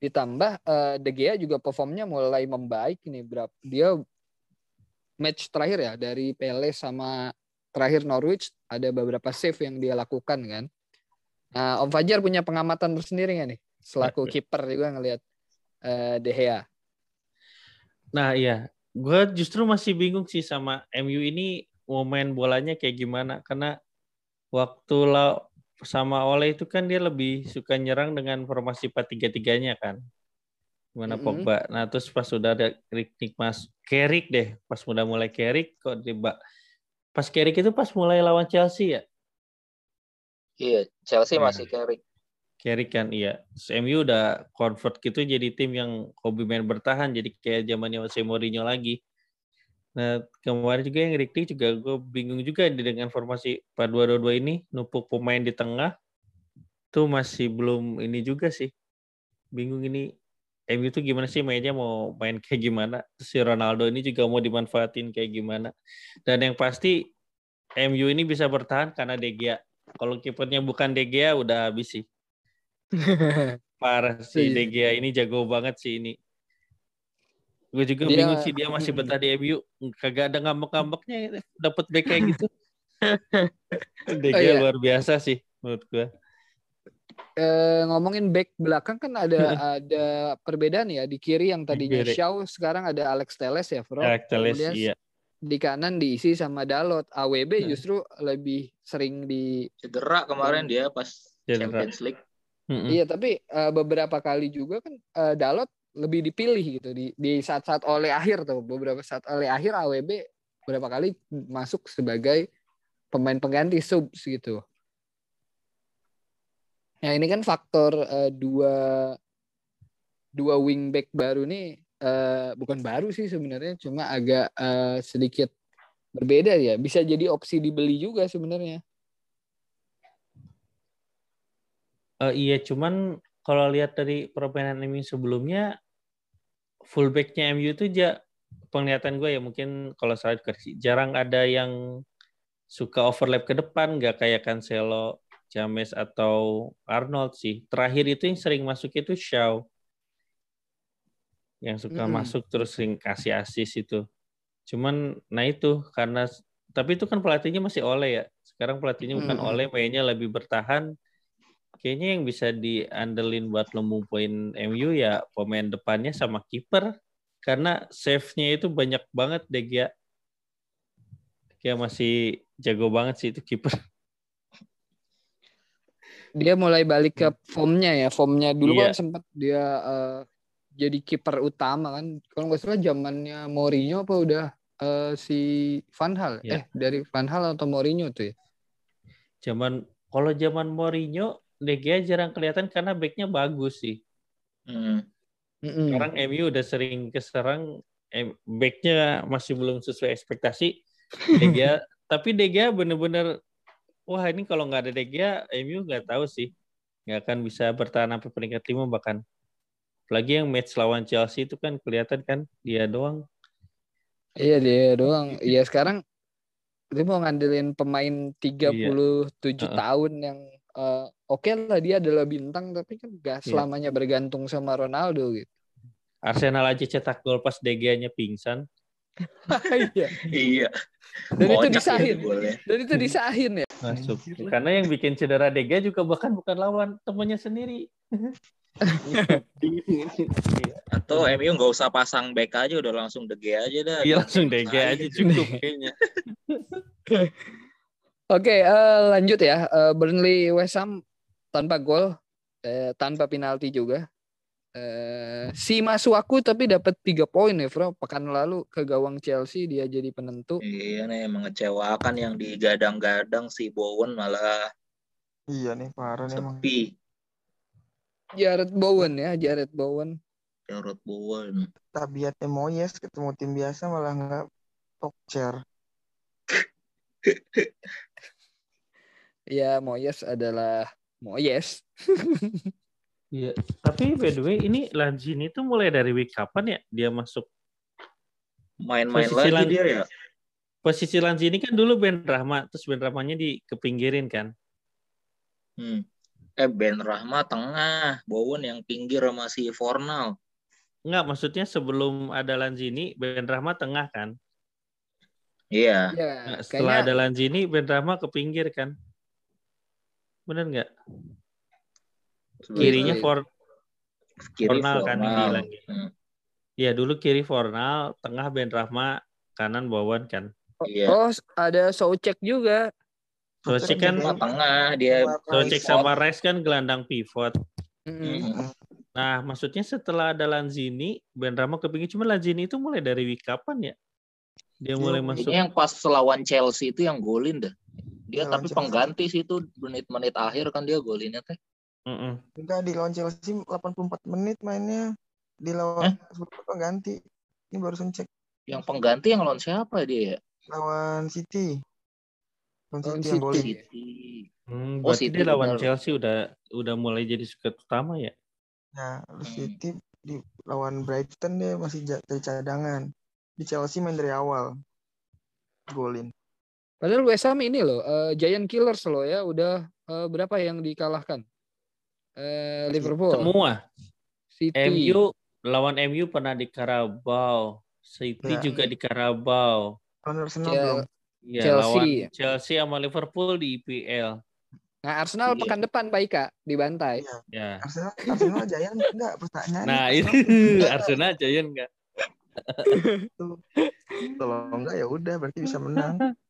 Speaker 1: ditambah uh, De Gea juga performnya mulai membaik nih berapa dia match terakhir ya dari Pele sama terakhir Norwich ada beberapa save yang dia lakukan kan. Nah, Om Fajar punya pengamatan tersendiri nggak nih selaku kiper juga ngelihat uh, De Gea.
Speaker 4: Nah iya, gue justru masih bingung sih sama MU ini mau main bolanya kayak gimana karena waktu la sama Oleh itu kan dia lebih suka nyerang dengan formasi 4-3-3-nya kan. Gimana mm -hmm. Pogba. Nah, terus pas sudah ada Rick Mas Kerik deh, pas udah mulai Kerik kok tiba pas Kerik itu pas mulai lawan Chelsea ya?
Speaker 3: Iya, Chelsea nah. masih Kerik.
Speaker 4: Kerik kan iya. MU udah convert gitu jadi tim yang hobi main bertahan jadi kayak zamannya Jose Mourinho lagi. Nah, kemarin juga yang Rikti juga gue bingung juga dengan formasi 4-2-2-2 ini, numpuk pemain di tengah, tuh masih belum ini juga sih. Bingung ini MU itu gimana sih mainnya mau main kayak gimana. Si Ronaldo ini juga mau dimanfaatin kayak gimana. Dan yang pasti MU ini bisa bertahan karena De Gea. Kalau kipernya bukan De Gea udah habis sih. *laughs* Parah sih De Gea ini jago banget sih ini. Gue juga dia, bingung sih dia masih betah di MU. Kagak ada ngambek-ngambeknya dapat back kayak *laughs* gitu. *laughs* dia oh, iya. luar biasa sih menurut gue.
Speaker 1: Eh, ngomongin back belakang kan ada *laughs* ada perbedaan ya di kiri yang tadinya Shaw sekarang ada Alex Teles ya, Bro.
Speaker 4: Alex Teles iya.
Speaker 1: Di kanan diisi sama Dalot. AWB nah. justru lebih sering di
Speaker 3: cedera kemarin dia pas cedera. Champions League.
Speaker 1: Mm -hmm. Iya, tapi uh, beberapa kali juga kan uh, Dalot lebih dipilih gitu di di saat-saat oleh akhir tuh beberapa saat oleh akhir AWB beberapa kali masuk sebagai pemain pengganti subs gitu. Nah ini kan faktor uh, dua dua wingback baru nih uh, bukan baru sih sebenarnya cuma agak uh, sedikit berbeda ya bisa jadi opsi dibeli juga sebenarnya.
Speaker 4: Uh, iya cuman kalau lihat dari permainan MU sebelumnya fullbacknya MU itu ja, penglihatan gue ya mungkin kalau saya jarang ada yang suka overlap ke depan nggak kayak Cancelo, James atau Arnold sih. Terakhir itu yang sering masuk itu Shaw. Yang suka mm. masuk terus sering kasih asis itu. Cuman nah itu karena tapi itu kan pelatihnya masih oleh ya. Sekarang pelatihnya bukan oleh mainnya lebih bertahan kayaknya yang bisa diandelin buat poin MU ya pemain depannya sama kiper karena save-nya itu banyak banget deh ya. Kayak masih jago banget sih itu kiper.
Speaker 1: Dia mulai balik ke formnya ya. Formnya dulu
Speaker 4: Iya.
Speaker 1: kan sempat dia eh, jadi kiper utama kan. Kalau nggak salah zamannya Mourinho apa udah eh, si Van Hal.
Speaker 4: Iya.
Speaker 1: Eh dari Van Hal atau Mourinho tuh ya.
Speaker 4: Zaman kalau zaman Mourinho De Gea jarang kelihatan karena backnya bagus sih.
Speaker 3: Hmm.
Speaker 1: Mm-mm.
Speaker 4: Sekarang MU udah sering keserang em- backnya masih belum sesuai ekspektasi. De Gea, *laughs* tapi De Gea bener-bener wah ini kalau nggak ada De Gea MU nggak tahu sih nggak akan bisa bertahan sampai peringkat lima bahkan. Apalagi yang match lawan Chelsea itu kan kelihatan kan dia doang.
Speaker 1: Iya dia doang. Iya sekarang dia mau ngandelin pemain 37
Speaker 4: Heeh.
Speaker 1: tahun yang eh, oke lah dia adalah bintang tapi kan gak
Speaker 4: Iya.
Speaker 1: selamanya bergantung sama Ronaldo gitu.
Speaker 4: Arsenal aja cetak gol pas De Gea-nya pingsan. *laughs*
Speaker 1: Iya.
Speaker 3: Iya.
Speaker 1: Dan itu disahin.
Speaker 3: itu golnya.
Speaker 1: Dan itu disahin ya.
Speaker 4: Masuk. Karena yang bikin cedera De Gea juga bahkan bukan lawan temannya sendiri. *laughs*
Speaker 3: Atau MU nggak usah pasang back aja udah langsung De Gea aja dah.
Speaker 4: Iya langsung De Gea aja cukup kayaknya. *laughs*
Speaker 1: Oke, eh, lanjut ya. Eh, Burnley West Ham tanpa gol, eh, tanpa penalti juga. Eh, si Masuaku tapi dapat tiga poin ya, Bro. Pekan lalu ke gawang Chelsea dia jadi penentu.
Speaker 3: Iya nih mengecewakan yang digadang-gadang si Bowen malah
Speaker 2: Iya nih parah nih emang.
Speaker 3: sepi.
Speaker 1: Jared Bowen ya, Jared Bowen.
Speaker 3: Jarrod Bowen.
Speaker 2: Tabiatnya Moyes ketemu tim biasa malah nggak chair. *laughs*
Speaker 1: Ya, Moyes adalah Moyes. *laughs*
Speaker 4: Iya. Tapi by the way ini Lanzini tuh mulai dari week kapan ya dia masuk?
Speaker 3: Main-main
Speaker 4: Posisi
Speaker 3: lagi
Speaker 4: lang-
Speaker 3: dia ya.
Speaker 4: Posisi Lanzini kan dulu Ben Rahma, terus Ben Rahmanya di kepinggirin kan.
Speaker 3: Hmm. Eh Ben Rahma tengah, Bowen yang pinggir sama si Fornal.
Speaker 4: Enggak, maksudnya sebelum ada Lanzini, Ben Rahma tengah kan.
Speaker 3: Iya.
Speaker 1: Ya,
Speaker 4: Nah, setelah
Speaker 1: kayaknya
Speaker 4: ada Lanzini, Ben Rahma ke pinggir kan. Bener nggak? Kirinya for
Speaker 3: kiri
Speaker 4: Fornal kan dibilang.
Speaker 3: Hmm.
Speaker 4: ya dulu kiri Fornal, tengah Ben Rahma, kanan Bowen kan.
Speaker 3: Iya.
Speaker 1: Oh, ada Soucek juga.
Speaker 4: Socek kan
Speaker 3: tengah dia
Speaker 4: Socek sama Rice kan gelandang pivot.
Speaker 3: Hmm.
Speaker 4: Nah, maksudnya setelah ada Lanzini, Ben Rahma ke pinggir. Cuma Lanzini itu mulai dari week kapan ya? Dia mulai masuk.
Speaker 3: Ini yang pas lawan Chelsea itu yang golin dah. Dia tapi pengganti sih itu menit-menit akhir kan dia golinnya teh.
Speaker 4: Mm-mm.
Speaker 2: Enggak di lawan Chelsea 84 menit mainnya. Di lawan sebelumnya ganti. Ini barusan cek
Speaker 3: Yang pengganti yang lawan siapa dia ya?
Speaker 2: lawan City. Lawan
Speaker 1: Lawan
Speaker 2: City yang.
Speaker 1: City.
Speaker 3: City.
Speaker 4: Hmm,
Speaker 3: Oh, City
Speaker 4: dia lawan
Speaker 3: benar.
Speaker 4: Chelsea udah udah mulai jadi squad utama ya?
Speaker 2: Nah,
Speaker 3: Hmm.
Speaker 2: City di lawan Brighton dia masih dari cadangan. Di Chelsea main dari awal. Golin.
Speaker 1: Padahal West Ham ini loh, eh, Giant Killers loh ya, udah eh, berapa yang dikalahkan? Eh, Liverpool,
Speaker 4: Semua.
Speaker 1: City,
Speaker 4: MU lawan MU pernah di Carabao, City
Speaker 2: Ya.
Speaker 4: juga di Carabao.
Speaker 2: Lawan Arsenal
Speaker 1: Chel-
Speaker 2: belum.
Speaker 4: Ya,
Speaker 1: Chelsea.
Speaker 4: lawan Chelsea sama Liverpool di IPL.
Speaker 1: Nah Arsenal
Speaker 3: Iya.
Speaker 1: pekan depan Pak Ika dibantai.
Speaker 4: Ya.
Speaker 2: Arsenal Arsenal Giant enggak pertanyaan.
Speaker 4: Nah, itu *laughs* Arsenal Giant enggak?
Speaker 2: Kalau enggak ya udah berarti bisa menang. *laughs*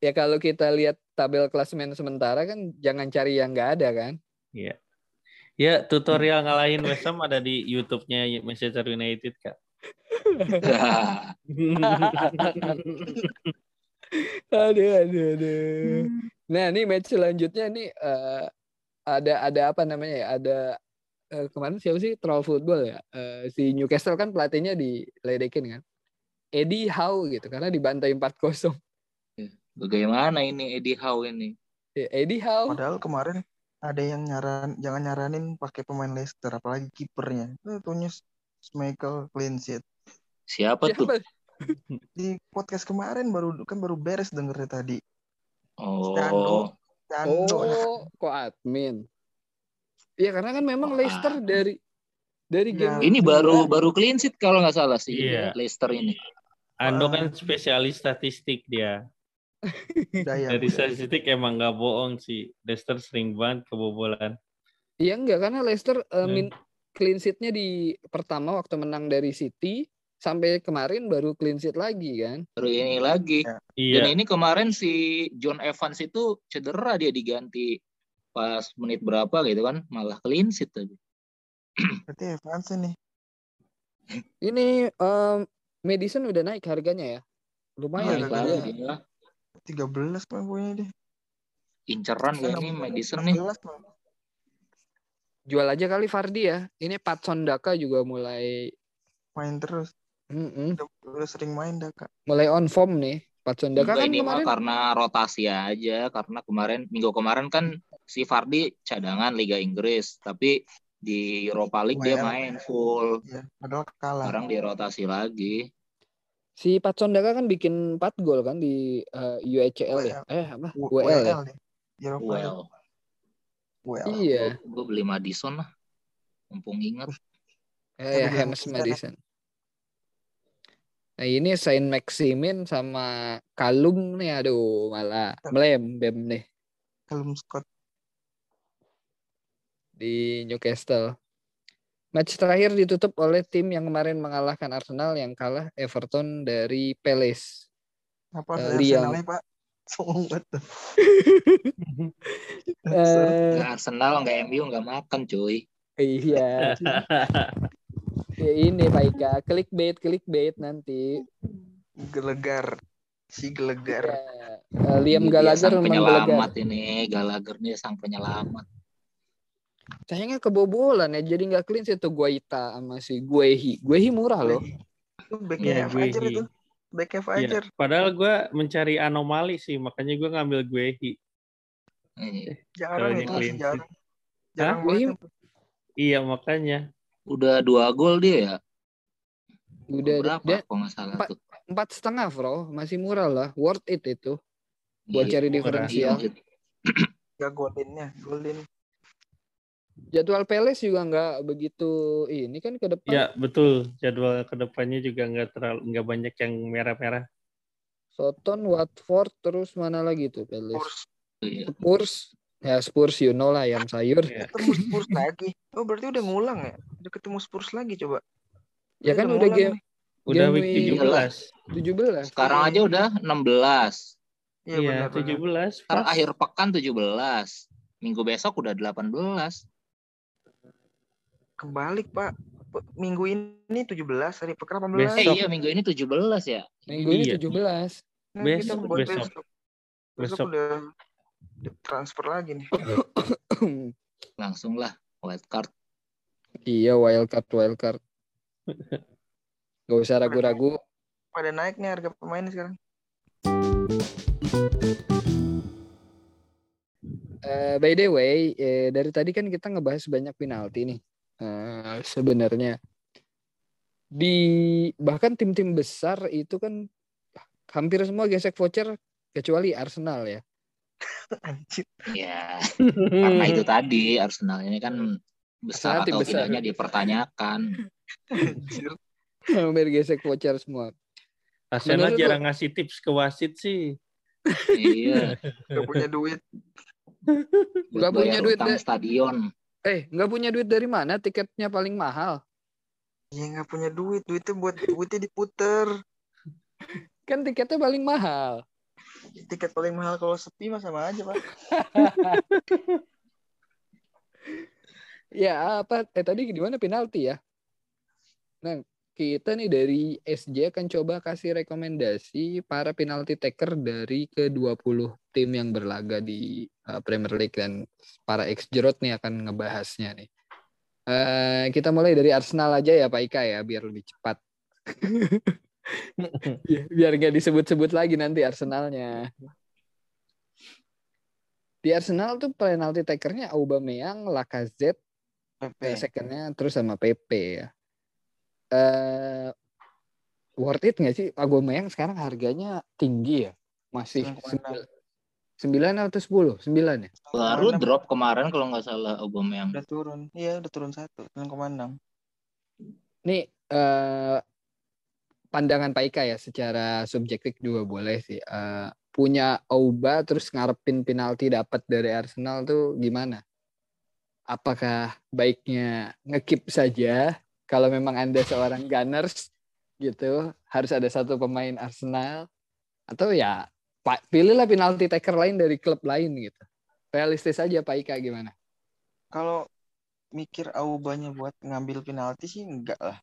Speaker 1: Ya kalau kita lihat tabel klasemen sementara kan jangan cari yang nggak ada kan.
Speaker 4: Iya. Ya, tutorial ngalahin West Ham ada di YouTube-nya Manchester United, Kak. *laughs*
Speaker 1: aduh, aduh, aduh. Nah ini match selanjutnya nih eh, ada ada apa namanya ya? Ada eh, kemarin siapa sih Troll Football ya? Eh, si Newcastle kan pelatihnya diledekin kan. Eddie Howe gitu karena dibantai 4-0.
Speaker 3: Bagaimana ini Eddie Howe ini?
Speaker 1: Ya, Eddie Howe
Speaker 2: Padahal kemarin ada yang nyaran jangan nyaranin pakai pemain Leicester apalagi kipernya. Itu tuhnya Michael clean sheet.
Speaker 3: Siapa tuh?
Speaker 1: siapa? *laughs*
Speaker 2: Di podcast kemarin baru kan baru beres dengernya tadi.
Speaker 3: Oh,
Speaker 2: Cando.
Speaker 1: Oh, kok admin? Iya karena kan memang
Speaker 3: Oh,
Speaker 1: Leicester
Speaker 3: admin.
Speaker 1: dari dari
Speaker 2: Ya,
Speaker 1: game
Speaker 3: ini
Speaker 1: kedua-
Speaker 3: baru baru clean sheet kalau nggak salah sih
Speaker 4: Iya.
Speaker 3: Leicester ini.
Speaker 4: Ando kan spesialis statistik dia.
Speaker 2: Daya.
Speaker 4: Dari statistik emang nggak bohong sih. Leicester sering banget kebobolan.
Speaker 1: Iya enggak karena Leicester
Speaker 4: Hmm.
Speaker 1: min- clean sheet-nya di pertama waktu menang dari City sampai kemarin baru clean sheet lagi kan.
Speaker 3: Baru ini lagi. Dan
Speaker 4: Iya.
Speaker 3: ini kemarin si John Evans itu cedera dia diganti pas menit berapa gitu kan malah clean sheet tadi. *clears throat*
Speaker 2: Berarti Evans nih.
Speaker 1: Ini em, Madison udah naik harganya ya. Lumayan
Speaker 2: iya,
Speaker 1: dia.
Speaker 2: 13 Bang punya dia.
Speaker 3: Inceran kayak ini Madison nih.
Speaker 2: 16, Bang.
Speaker 1: Jual aja kali Fardi ya. Ini Patson Daka juga mulai
Speaker 2: Main terus. Udah, udah sering main Daka.
Speaker 1: mulai on form nih. Patson Daka
Speaker 3: Enggak
Speaker 1: kan
Speaker 3: ini mah
Speaker 1: kemarin
Speaker 3: karena rotasi aja karena kemarin minggu kemarin kan si Fardi cadangan Liga Inggris tapi di Europa League dia main full.
Speaker 2: Iya, padahal kalah.
Speaker 3: Sekarang dirotasi lagi.
Speaker 1: Si Patson Daka kan bikin 4 gol kan di eh, UECL ya. Eh apa?
Speaker 2: W-
Speaker 1: WL ya.
Speaker 2: Europa League.
Speaker 3: Well,
Speaker 2: WL.
Speaker 1: Iya.
Speaker 3: gue beli Madison lah. Mumpung ingat.
Speaker 1: Eh, ya, James
Speaker 2: Madison ya.
Speaker 1: Nah ini Saint Maximin sama Kalum nih aduh malah melem bem nih
Speaker 2: Callum Scott.
Speaker 1: di Newcastle. Match terakhir ditutup oleh tim yang kemarin mengalahkan Arsenal yang kalah Everton dari Palace.
Speaker 2: Apa
Speaker 1: Eh,
Speaker 2: uh,
Speaker 1: Liam.
Speaker 2: Arsenal Pak? *laughs* Sombong banget.
Speaker 1: Eh, *laughs*
Speaker 3: Arsenal nggak MU nggak makan cuy.
Speaker 1: iya. *laughs* Ya, ini Pak Ika, clickbait, clickbait nanti.
Speaker 2: Gelegar. Si Gelegar.
Speaker 1: Ya, eh, Liam Gallagher
Speaker 3: sang
Speaker 1: memang
Speaker 3: penyelamat
Speaker 1: Gallagher.
Speaker 3: ini. Gallagher nih sang penyelamat.
Speaker 1: Sayangnya kebobolan ya, jadi nggak clean sih tuh Guaita sama si Guehi. Guehi murah loh.
Speaker 2: Itu backnya
Speaker 4: Iya,
Speaker 2: Fajar
Speaker 4: Guehi.
Speaker 2: itu. Backnya
Speaker 4: Iya.
Speaker 2: Fajar.
Speaker 4: Padahal gue mencari anomali sih, makanya gue ngambil Guehi.
Speaker 3: Nih,
Speaker 2: Jarang itu
Speaker 4: clean
Speaker 2: masih jarang. Jarang banget.
Speaker 4: Iya makanya.
Speaker 3: Udah dua gol dia ya.
Speaker 1: Udah
Speaker 3: Berapa
Speaker 1: dia
Speaker 3: kalau nggak salah
Speaker 1: Empat.
Speaker 3: tuh.
Speaker 1: empat setengah, bro. Masih murah lah. Worth it itu. Buat
Speaker 3: Iya,
Speaker 1: cari
Speaker 4: murah.
Speaker 1: diferensial.
Speaker 3: iya.
Speaker 2: Gak golinnya.
Speaker 1: Jadwal Palace juga nggak begitu ini kan ke depan.
Speaker 4: Ya betul. Jadwal ke depannya juga nggak terlalu nggak banyak yang merah-merah.
Speaker 1: Soton, Watford, terus mana lagi tuh Palace?
Speaker 2: Spurs.
Speaker 3: Iya.
Speaker 1: Spurs. Ya Spurs you know lah ayam sayur.
Speaker 4: Ya.
Speaker 2: Ketemu Spurs lagi. Oh berarti udah ngulang ya? Udah ketemu Spurs lagi coba.
Speaker 1: Ya kan udah game
Speaker 2: nih.
Speaker 4: Udah
Speaker 1: Game
Speaker 4: week
Speaker 1: week-
Speaker 4: 17.
Speaker 1: 17.
Speaker 3: Sekarang aja udah 16.
Speaker 2: Iya
Speaker 4: Iya,
Speaker 2: benar. benar.
Speaker 4: 17.
Speaker 3: Sekarang
Speaker 4: pas.
Speaker 3: akhir pekan 17. Minggu besok udah 18.
Speaker 2: Kebalik Pak. Minggu ini 17, hari pekan 18.
Speaker 3: Eh
Speaker 4: Besok.
Speaker 3: iya minggu ini 17 ya.
Speaker 1: Minggu ini
Speaker 4: Iya.
Speaker 1: 17.
Speaker 2: Nah,
Speaker 4: Besok,
Speaker 2: kita buat
Speaker 4: besok.
Speaker 2: besok. Besok
Speaker 4: Besok.
Speaker 2: udah, transfer lagi nih. *coughs*
Speaker 3: Langsung lah wild card.
Speaker 1: iya wildcard wildcard. Gak usah ragu-ragu.
Speaker 2: Pada naik nih harga pemain sekarang.
Speaker 1: Eh, by the way, eh, dari tadi kan kita ngebahas banyak penalti nih. Eh, sebenarnya di bahkan tim-tim besar itu kan hampir semua gesek voucher kecuali Arsenal ya. *laughs*
Speaker 2: Anjir.
Speaker 3: Ya, *laughs* karena itu tadi Arsenal ini kan besar
Speaker 1: Arsenal tim
Speaker 3: atau
Speaker 1: besar.
Speaker 3: tidaknya dipertanyakan.
Speaker 2: Anjir.
Speaker 1: hampir gesek voucher semua.
Speaker 4: Arsenal
Speaker 1: Menurut
Speaker 4: jarang ngasih tips ke wasit sih.
Speaker 3: iya,
Speaker 2: Gak punya duit.
Speaker 1: Nggak punya duit
Speaker 3: utang
Speaker 1: deh.
Speaker 3: stadion.
Speaker 1: Eh, nggak punya duit dari mana? Tiketnya paling mahal.
Speaker 2: Ya nggak punya duit. Duitnya buat duitnya diputer. *laughs*
Speaker 1: Kan tiketnya paling mahal.
Speaker 2: Tiket paling mahal kalau sepi mah sama aja Pak. *laughs*
Speaker 1: Ya apa? Eh tadi di mana penalti ya? Nah kita nih dari SJ akan coba kasih rekomendasi para penalti taker dari ke-20 tim yang berlaga di uh, Premier League dan para ex jerot nih akan ngebahasnya nih. Eh kita mulai dari Arsenal aja ya Pak Ika ya biar lebih cepat. *laughs* Ya, biar nggak disebut-sebut lagi nanti Arsenalnya. Di Arsenal tuh penalti takernya Aubameyang, Lacazette,
Speaker 2: Pepe.
Speaker 1: Eh, secondnya terus sama PP ya. Eh worth it nggak sih Aubameyang sekarang harganya tinggi ya? Masih
Speaker 2: 9,6.
Speaker 1: 9 atau 10? 9 ya?
Speaker 3: Baru
Speaker 2: 9,6.
Speaker 3: drop kemarin kalau nggak salah Aubameyang.
Speaker 2: Udah turun. Iya udah turun satu. 9,6.
Speaker 1: Nih eh pandangan Pak Ika ya secara subjektif juga boleh sih. Eh, punya Auba terus ngarepin penalti dapat dari Arsenal tuh gimana? apakah baiknya ngekip saja kalau memang Anda seorang Gunners gitu, harus ada satu pemain Arsenal atau ya pilihlah penalti taker lain dari klub lain gitu. Realistis aja Pak Ika gimana?
Speaker 2: Kalau mikir Aubanya buat ngambil penalti sih enggak lah.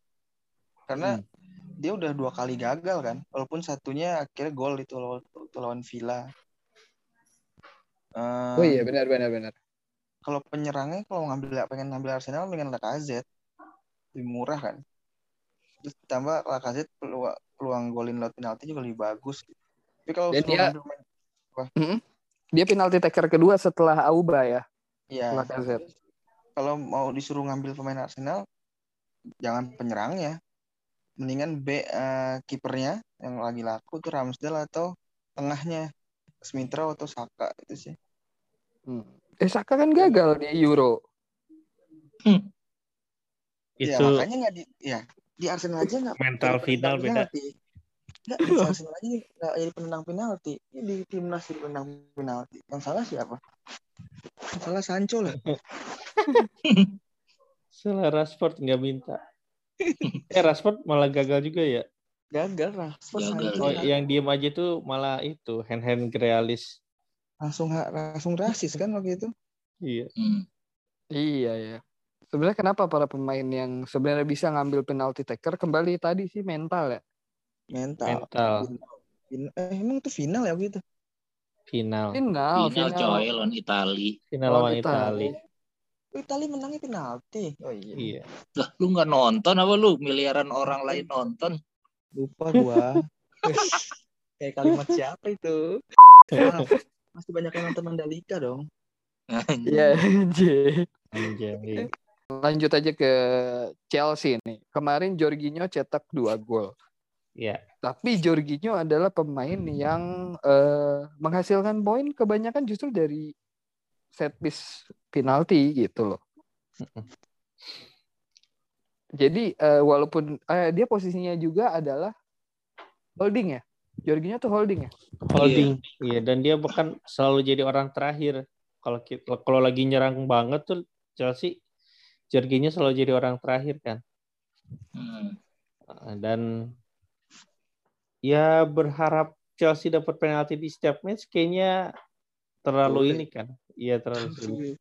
Speaker 2: Karena
Speaker 1: Hmm.
Speaker 2: dia udah dua kali gagal kan. Walaupun satunya akhirnya gol itu lawan, itu lawan Villa. Eh,
Speaker 1: Oh iya benar benar benar.
Speaker 2: Kalau penyerangnya kalau ngambil pengen ngambil Arsenal dengan Lacazette lebih murah kan. Terus tambah Lacazette peluang, peluang golin lewat penalti juga lebih bagus. Tapi kalau
Speaker 1: Dan dia-
Speaker 2: ngambil main-
Speaker 1: Dia penalti taker kedua setelah Auba ya.
Speaker 2: ya
Speaker 1: Lacazette.
Speaker 2: kalau mau disuruh ngambil pemain Arsenal jangan penyerangnya. Mendingan B eh, kipernya yang lagi laku tuh Ramsdale atau tengahnya Smithrow atau Saka itu sih.
Speaker 1: Hmm. Eh Saka kan gagal di Euro.
Speaker 2: Ya
Speaker 4: Itu
Speaker 2: makanya nggak di ya di Arsenal aja nggak
Speaker 4: mental final beda.
Speaker 2: Nggak di Arsenal aja nggak jadi penendang penalti. Ini di timnas jadi penendang penalti. Yang salah siapa? Yang salah Sancho lah. *laughs*
Speaker 4: Salah Rashford nggak minta. eh Rashford malah gagal juga ya.
Speaker 2: Gagal Rashford
Speaker 3: Gagal
Speaker 2: Sancho
Speaker 4: Oh, yang diem aja tuh malah itu hand hand realis.
Speaker 2: langsung langsung rasis kan waktu itu.
Speaker 4: Iya.
Speaker 3: Hmm.
Speaker 1: Iya ya. Sebenarnya kenapa para pemain yang sebenarnya bisa ngambil penalti taker kembali tadi sih mental ya.
Speaker 2: Mental.
Speaker 4: Mental
Speaker 2: eh, emang itu final ya waktu itu?
Speaker 4: final.
Speaker 1: Final,
Speaker 3: Final coy lawan Itali.
Speaker 4: Final
Speaker 1: Lawan Itali.
Speaker 4: Itali.
Speaker 2: Oh, Itali menangnya penalti. Oh iya.
Speaker 4: Iya.
Speaker 3: Lah lu nggak nonton apa lu? Miliaran orang lain nonton.
Speaker 2: Lupa gua. *laughs* Kayak kalimat siapa itu? *laughs* Masih banyak yang nonton Mandalika dong.
Speaker 1: Iya, anjir.
Speaker 4: Anjay.
Speaker 1: Lanjut aja ke Chelsea nih. Kemarin Jorginho cetak dua gol.
Speaker 4: Iya.
Speaker 1: Tapi Jorginho adalah pemain yang eh, menghasilkan poin kebanyakan justru dari set piece penalti gitu loh. Jadi eh, walaupun eh, dia posisinya juga adalah holding ya. Jorginho tuh holding ya.
Speaker 4: Holding. Iya. dan dia bahkan selalu jadi orang terakhir. Kalau kita, kalau lagi nyerang banget tuh Chelsea Jorginho selalu jadi orang terakhir kan.
Speaker 3: Hmm.
Speaker 4: Uh, Dan ya berharap Chelsea dapat penalti di setiap match kayaknya terlalu
Speaker 2: Sulit.
Speaker 4: ini kan. Iya terlalu *laughs* sulit.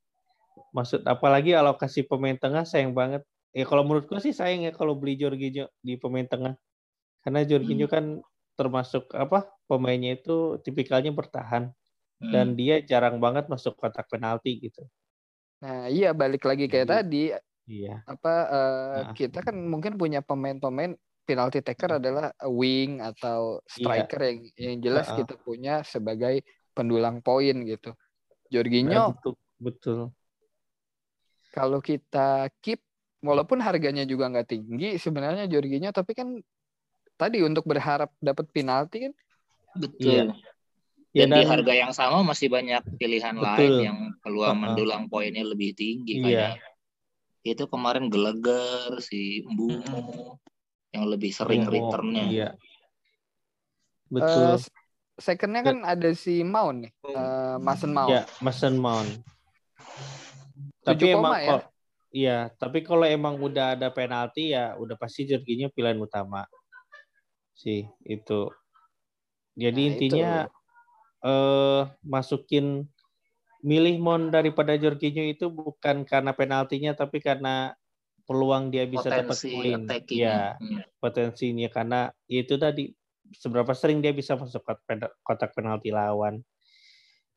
Speaker 4: Maksud apalagi alokasi pemain tengah sayang banget. Ya kalau menurutku sih sayang ya kalau beli Jorginho di pemain tengah. Karena Jorginho kan termasuk apa pemainnya itu tipikalnya bertahan
Speaker 3: Hmm.
Speaker 4: dan dia jarang banget masuk kotak penalti gitu.
Speaker 1: Nah, iya balik lagi kayak
Speaker 4: Jadi-
Speaker 1: tadi
Speaker 4: Iya.
Speaker 1: apa eh,
Speaker 4: Nah.
Speaker 1: kita kan mungkin punya pemain-pemain penalti taker adalah wing atau striker yang yang jelas kita punya sebagai pendulang poin gitu.
Speaker 4: Nah,
Speaker 1: Jorginho
Speaker 4: betul, betul.
Speaker 1: kalau kita keep walaupun harganya juga nggak tinggi sebenarnya Jorginho tapi kan tadi untuk berharap dapat penalti kan
Speaker 3: Betul.
Speaker 4: Iya. Ya,
Speaker 3: Dan di
Speaker 4: dan
Speaker 3: harga yang sama masih banyak pilihan
Speaker 4: Betul.
Speaker 3: lain yang peluang
Speaker 4: Uh-uh.
Speaker 3: mendulang poinnya lebih tinggi
Speaker 4: Iya.
Speaker 3: kayak itu kemarin Geleger si Mbumo yang lebih sering
Speaker 4: Mbumo,
Speaker 3: returnnya.
Speaker 4: Iya.
Speaker 1: eh,
Speaker 4: Betul.
Speaker 1: secondnya kan ada si Mount nih eh, Mason Mount.
Speaker 4: Ya, Mason Mount. Tapi emang
Speaker 1: ya?
Speaker 4: kok Iya, tapi kalau emang udah ada penalti ya udah pasti Jorginho pilihan utama. Sih, itu. Jadi
Speaker 1: Nah,
Speaker 4: intinya eh masukin milih Mon daripada Jorginho itu bukan karena penaltinya tapi karena peluang dia bisa dapat
Speaker 3: Potensi
Speaker 4: poin. Ya,
Speaker 3: Hmm.
Speaker 4: potensinya karena itu tadi seberapa sering dia bisa masuk kotak penalti lawan.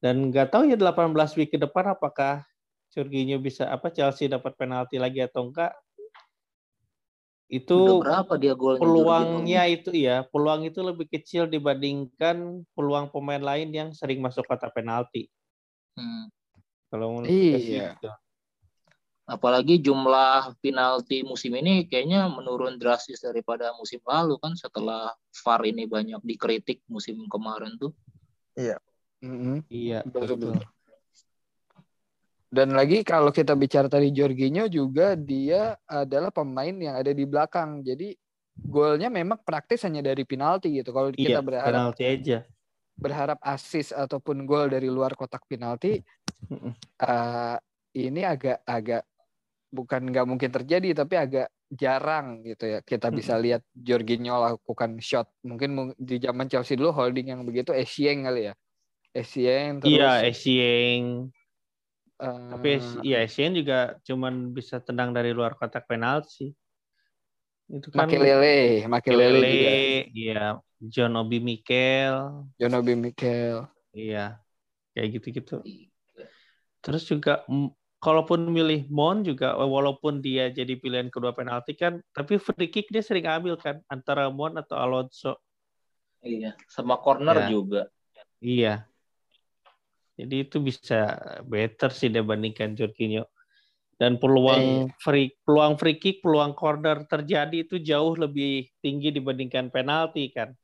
Speaker 4: Dan nggak tahu ya 18 week ke depan apakah Jorginho bisa apa Chelsea dapat penalti lagi atau enggak.
Speaker 3: Udah
Speaker 4: Itu
Speaker 3: berapa dia golnya?
Speaker 4: peluangnya itu ya, peluang itu lebih kecil dibandingkan peluang pemain lain yang sering masuk kotak penalti.
Speaker 3: Hmm.
Speaker 4: Kalau menurut
Speaker 1: Iya.
Speaker 4: gitu.
Speaker 3: Apalagi jumlah penalti musim ini kayaknya menurun drastis daripada musim lalu kan setelah VAR ini banyak dikritik musim kemarin tuh.
Speaker 1: Mm-mm.
Speaker 4: Iya,
Speaker 1: Betul,
Speaker 4: betul.
Speaker 1: betul. Dan lagi kalau kita bicara tadi Jorginho juga dia adalah pemain yang ada di belakang. Jadi golnya memang praktis hanya dari penalti gitu. Kalau kita
Speaker 4: Iya,
Speaker 1: berharap
Speaker 4: penalti aja.
Speaker 1: berharap assist ataupun gol dari luar kotak penalti eh, ini agak agak bukan nggak mungkin terjadi tapi agak jarang gitu ya kita bisa lihat Jorginho lakukan shot mungkin mung- di zaman Chelsea dulu holding yang begitu Essien kali ya Essien terus
Speaker 4: Iya, Essien.
Speaker 1: Eh,
Speaker 4: Tapi Es- iya Essien juga cuman bisa tendang dari luar kotak penalti. Itu kan
Speaker 1: Makelele Makelele juga
Speaker 4: Makelele, iya, John Obi Mikel,
Speaker 1: John Obi Mikel
Speaker 4: iya. Kayak gitu-gitu. Terus juga kalaupun milih Mon juga walaupun dia jadi pilihan kedua penalti kan, tapi free kick dia sering ambil kan antara Mon atau Alonso.
Speaker 3: Iya, sama corner
Speaker 4: Ya.
Speaker 3: juga.
Speaker 4: Iya. Jadi itu bisa better sih dibandingkan Jorginho. Dan peluang free peluang free kick, peluang corner terjadi itu jauh lebih tinggi dibandingkan penalti kan.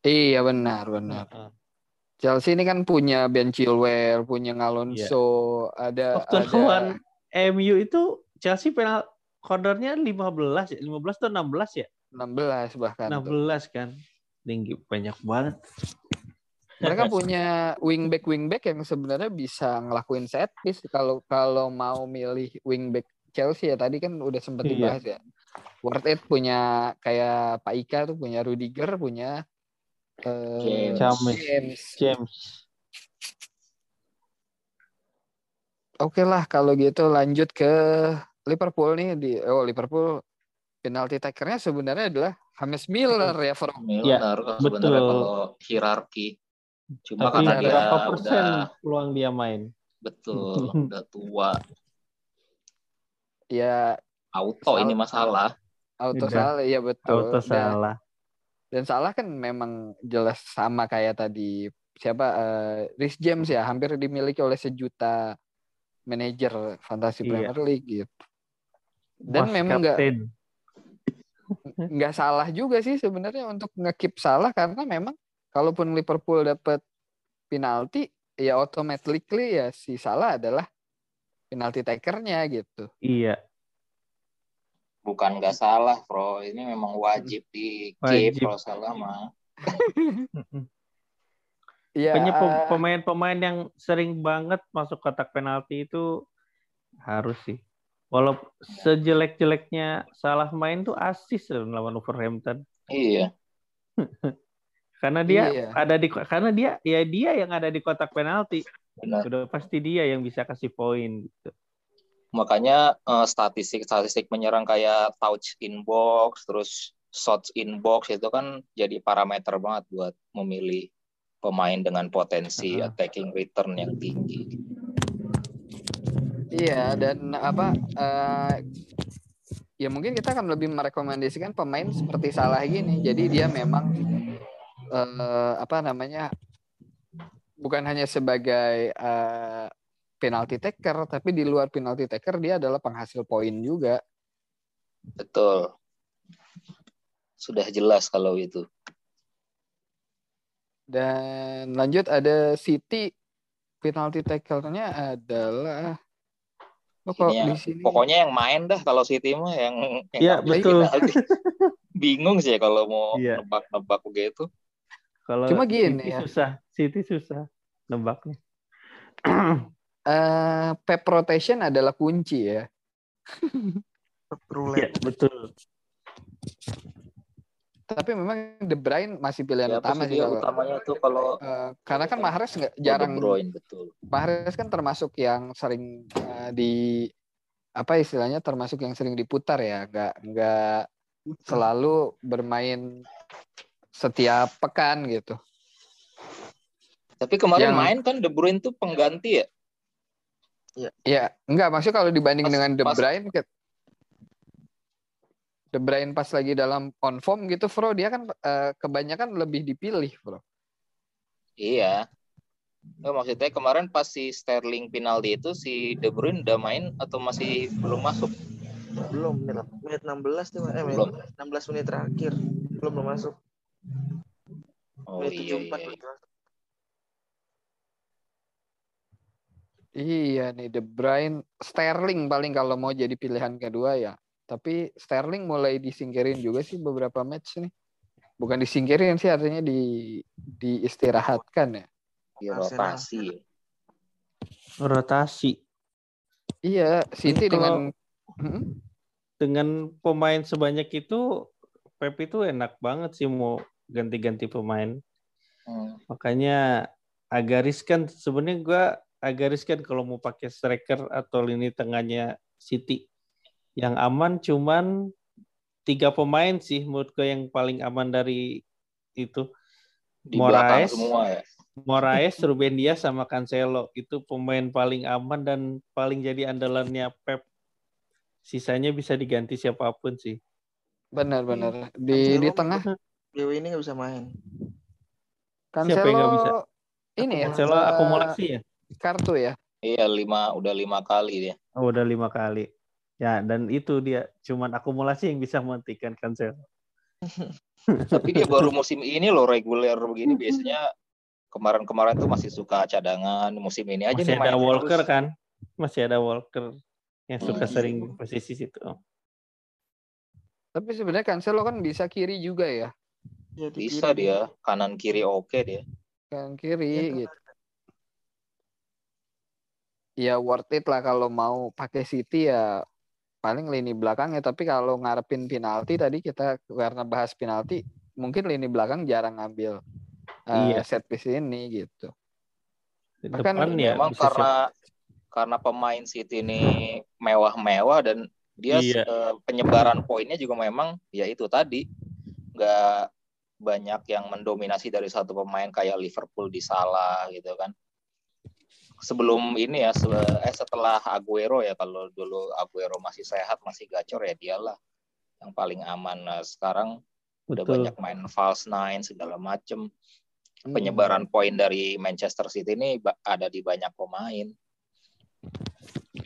Speaker 1: iya benar benar
Speaker 4: Heeh.
Speaker 1: Chelsea ini kan punya Ben Chilwell punya Alonso ada
Speaker 4: Waktu
Speaker 1: ada
Speaker 4: lawan MU itu Chelsea penal cornernya 15 ya, 15 atau 16 ya?
Speaker 1: 16 bahkan tuh.
Speaker 4: 16 kan. Tinggi banyak banget.
Speaker 1: Mereka punya wingback wingback yang sebenarnya bisa ngelakuin set piece kalau kalau mau milih wingback Chelsea ya tadi kan udah sempat
Speaker 4: Iya.
Speaker 1: dibahas ya. Worth it punya kayak Pak Ika tuh punya Rudiger punya eh,
Speaker 3: James.
Speaker 4: James.
Speaker 1: James. Oke lah kalau gitu lanjut ke Liverpool nih di oh Liverpool penalti takernya sebenarnya adalah James Miller ya Fro.
Speaker 3: Milner kan sebenarnya
Speaker 4: betul.
Speaker 3: kalau hierarki. Cuma
Speaker 4: Tapi
Speaker 3: karena dia
Speaker 4: berapa persen
Speaker 3: udah
Speaker 4: peluang dia main?
Speaker 3: betul, *laughs* udah tua,
Speaker 1: Ya
Speaker 3: auto ini masalah.
Speaker 1: auto
Speaker 4: Udah.
Speaker 1: salah ya betul.
Speaker 4: Auto
Speaker 1: Dan-
Speaker 4: salah.
Speaker 1: Dan salah kan memang jelas sama kayak tadi siapa eh Rhys James ya hampir dimiliki oleh sejuta manajer fantasi
Speaker 4: Iya.
Speaker 1: Premier League gitu. Dan
Speaker 4: Mas
Speaker 1: memang nggak nggak salah juga sih sebenarnya untuk ngekip salah karena memang kalaupun Liverpool dapat penalti ya automatically ya si salah adalah penalti takernya gitu.
Speaker 4: Iya.
Speaker 3: Bukan nggak salah, Bro. Ini memang wajib di keep
Speaker 4: Wajib.
Speaker 3: kalau salah mah. *laughs*
Speaker 1: Iya. Eh,
Speaker 4: pemain-pemain yang sering banget masuk kotak penalti itu harus sih. Walau sejelek-jeleknya salah main tuh asis lawan Wolverhampton.
Speaker 3: Iya. *laughs*
Speaker 4: Karena dia
Speaker 1: Iya.
Speaker 4: ada di karena dia ya dia yang ada di kotak penalti.
Speaker 3: Benar.
Speaker 4: Udah pasti dia yang bisa kasih poin gitu.
Speaker 3: Makanya eh, statistik-statistik menyerang kayak touch in box, terus shots in box itu kan jadi parameter banget buat memilih pemain dengan potensi
Speaker 4: Heeh.
Speaker 3: attacking return yang tinggi.
Speaker 1: Iya dan apa eh, ya mungkin kita akan lebih merekomendasikan pemain seperti Salah gini. Jadi dia memang eh, apa namanya bukan hanya sebagai eh, penalti taker tapi di luar penalti taker dia adalah penghasil poin juga.
Speaker 3: Betul. Sudah jelas kalau itu.
Speaker 1: Dan lanjut ada City penalti takernya adalah Oh, kok
Speaker 3: ya,
Speaker 1: di sini
Speaker 3: Pokoknya yang main dah kalau City mah yang, yang
Speaker 4: Iya,
Speaker 3: ngambil
Speaker 4: betul. *laughs*
Speaker 3: Bingung sih kalau mau
Speaker 4: Iya.
Speaker 3: nebak-nebak begitu.
Speaker 4: Kalau
Speaker 1: Cuma gini
Speaker 4: City
Speaker 1: ya.
Speaker 4: susah, City susah nebaknya. *clears throat*
Speaker 1: eh, pep rotation adalah kunci ya.
Speaker 4: Iya, betul.
Speaker 1: Tapi memang De Bruyne masih pilihan
Speaker 3: Siapa
Speaker 1: utama
Speaker 3: sih
Speaker 1: kalau
Speaker 3: utamanya tuh kalau
Speaker 1: eh, karena kan Mahrez nggak jarang
Speaker 3: De Bruyne betul.
Speaker 1: Mahrez kan termasuk yang sering eh, di apa istilahnya termasuk yang sering diputar ya, nggak nggak selalu bermain setiap pekan gitu.
Speaker 3: Tapi kemarin
Speaker 1: Yang-
Speaker 3: main kan De Bruyne tuh pengganti ya.
Speaker 1: Ya, enggak maksud kalau dibanding
Speaker 3: Pas-
Speaker 1: dengan De
Speaker 3: pas-
Speaker 1: Bruyne ke- De Bruyne pas lagi dalam on form gitu, Bro, dia kan eh, kebanyakan lebih dipilih, Bro.
Speaker 3: Iya. Nggak, maksudnya kemarin pas si Sterling penalti itu si De Bruyne udah main atau masih belum masuk?
Speaker 5: Belum menit, menit 16 tuh, eh menit
Speaker 3: Belum.
Speaker 5: 16 menit terakhir. Belum belum masuk.
Speaker 3: Oh iya,
Speaker 5: 74
Speaker 3: iya, iya.
Speaker 1: Iya nih De Bruyne, Sterling paling kalau mau jadi pilihan kedua ya. Tapi Sterling mulai disingkirin juga sih beberapa match nih. Bukan disingkirin sih artinya di diistirahatkan ya.
Speaker 3: Rotasi.
Speaker 4: Rotasi.
Speaker 1: Iya, City
Speaker 4: Kalau-
Speaker 1: dengan Hmm?
Speaker 4: Dengan pemain sebanyak itu, Pep itu enak banget sih mau ganti-ganti pemain.
Speaker 3: Hmm.
Speaker 4: Makanya agak riskan. Sebenarnya gua agak riskan kalau mau pakai striker atau lini tengahnya City. Yang aman cuman tiga pemain sih menurut gue yang paling aman dari itu.
Speaker 3: Di
Speaker 4: Moraes,
Speaker 3: semua ya.
Speaker 4: Moraes, Ruben Dias sama Cancelo itu pemain paling aman dan paling jadi andalannya Pep. Sisanya bisa diganti siapa pun sih.
Speaker 1: benar-benar di di
Speaker 5: Cancelo
Speaker 1: tengah
Speaker 5: Dewa ini nggak bisa main.
Speaker 4: Siapa yang nggak bisa?
Speaker 1: Cancelo ini ya
Speaker 4: Cancelo
Speaker 1: eh,
Speaker 4: akumulasi ya.
Speaker 1: kartu ya.
Speaker 3: Iya lima udah lima kali dia.
Speaker 4: Oh, udah lima kali. Ya, dan itu dia cuman akumulasi yang bisa menghentikan Cancelo. *laughs*
Speaker 3: Tapi dia baru musim ini loh reguler begini. Biasanya kemarin-kemarin tuh masih suka cadangan. Musim ini aja
Speaker 4: Masih
Speaker 3: nih
Speaker 4: ada Walker
Speaker 3: terus.
Speaker 4: kan? Masih ada Walker yang suka
Speaker 3: Hmm.
Speaker 4: sering posisi situ.
Speaker 1: Tapi sebenarnya Cancelo kan bisa kiri juga ya.
Speaker 5: Ya, di
Speaker 3: Bisa
Speaker 5: kiri.
Speaker 3: dia kanan kiri oke dia.
Speaker 1: Kan kiri
Speaker 5: Iya,
Speaker 1: gitu. Ya worth it lah kalau mau pakai City ya paling lini belakangnya tapi kalau ngarepin penalti tadi kita karena bahas penalti mungkin lini belakang jarang ngambil
Speaker 4: Iya.
Speaker 1: set piece ini gitu.
Speaker 4: Di
Speaker 1: Bahkan
Speaker 4: depan ya
Speaker 3: Memang karena karena pemain City ini mewah-mewah dan dia
Speaker 4: Iya.
Speaker 3: penyebaran poinnya juga memang ya itu tadi nggak banyak yang mendominasi dari satu pemain kayak Liverpool di Salah gitu kan. Sebelum ini ya se- eh setelah Aguero ya kalau dulu Aguero masih sehat masih gacor ya dialah yang paling aman. Nah, sekarang udah
Speaker 4: Betul.
Speaker 3: banyak main false nine segala macem
Speaker 1: Hmm.
Speaker 3: penyebaran poin dari Manchester City ini ada di banyak pemain.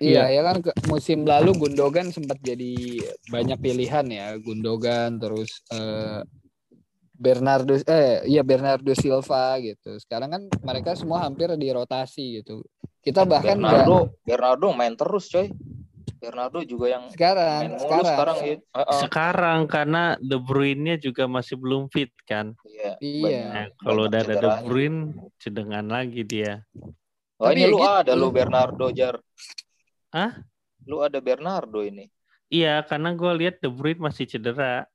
Speaker 1: Iya ya kan ke- musim lalu Gundogan sempat jadi banyak pilihan ya Gundogan terus eh, Bernardo eh iya Bernardo Silva gitu. Sekarang kan mereka semua hampir dirotasi gitu. Kita bahkan
Speaker 3: Bernardo Bernardo main terus coy. Bernardo juga yang
Speaker 1: sekarang
Speaker 3: main
Speaker 1: sekarang,
Speaker 3: sekarang ya. Heeh.
Speaker 4: Sekarang karena De Bruyne juga masih belum fit kan.
Speaker 3: Iya.
Speaker 1: Iya.
Speaker 4: Nah, kalau udah ada De. Bruyne, cedengan lagi dia.
Speaker 3: Oh,
Speaker 1: Tapi
Speaker 3: ini
Speaker 1: ya
Speaker 3: lu
Speaker 1: gitu.
Speaker 3: ada lu Bernardo Jar.
Speaker 4: Hah?
Speaker 3: Lu ada Bernardo ini.
Speaker 4: Iya, karena gue lihat De Bruyne masih cedera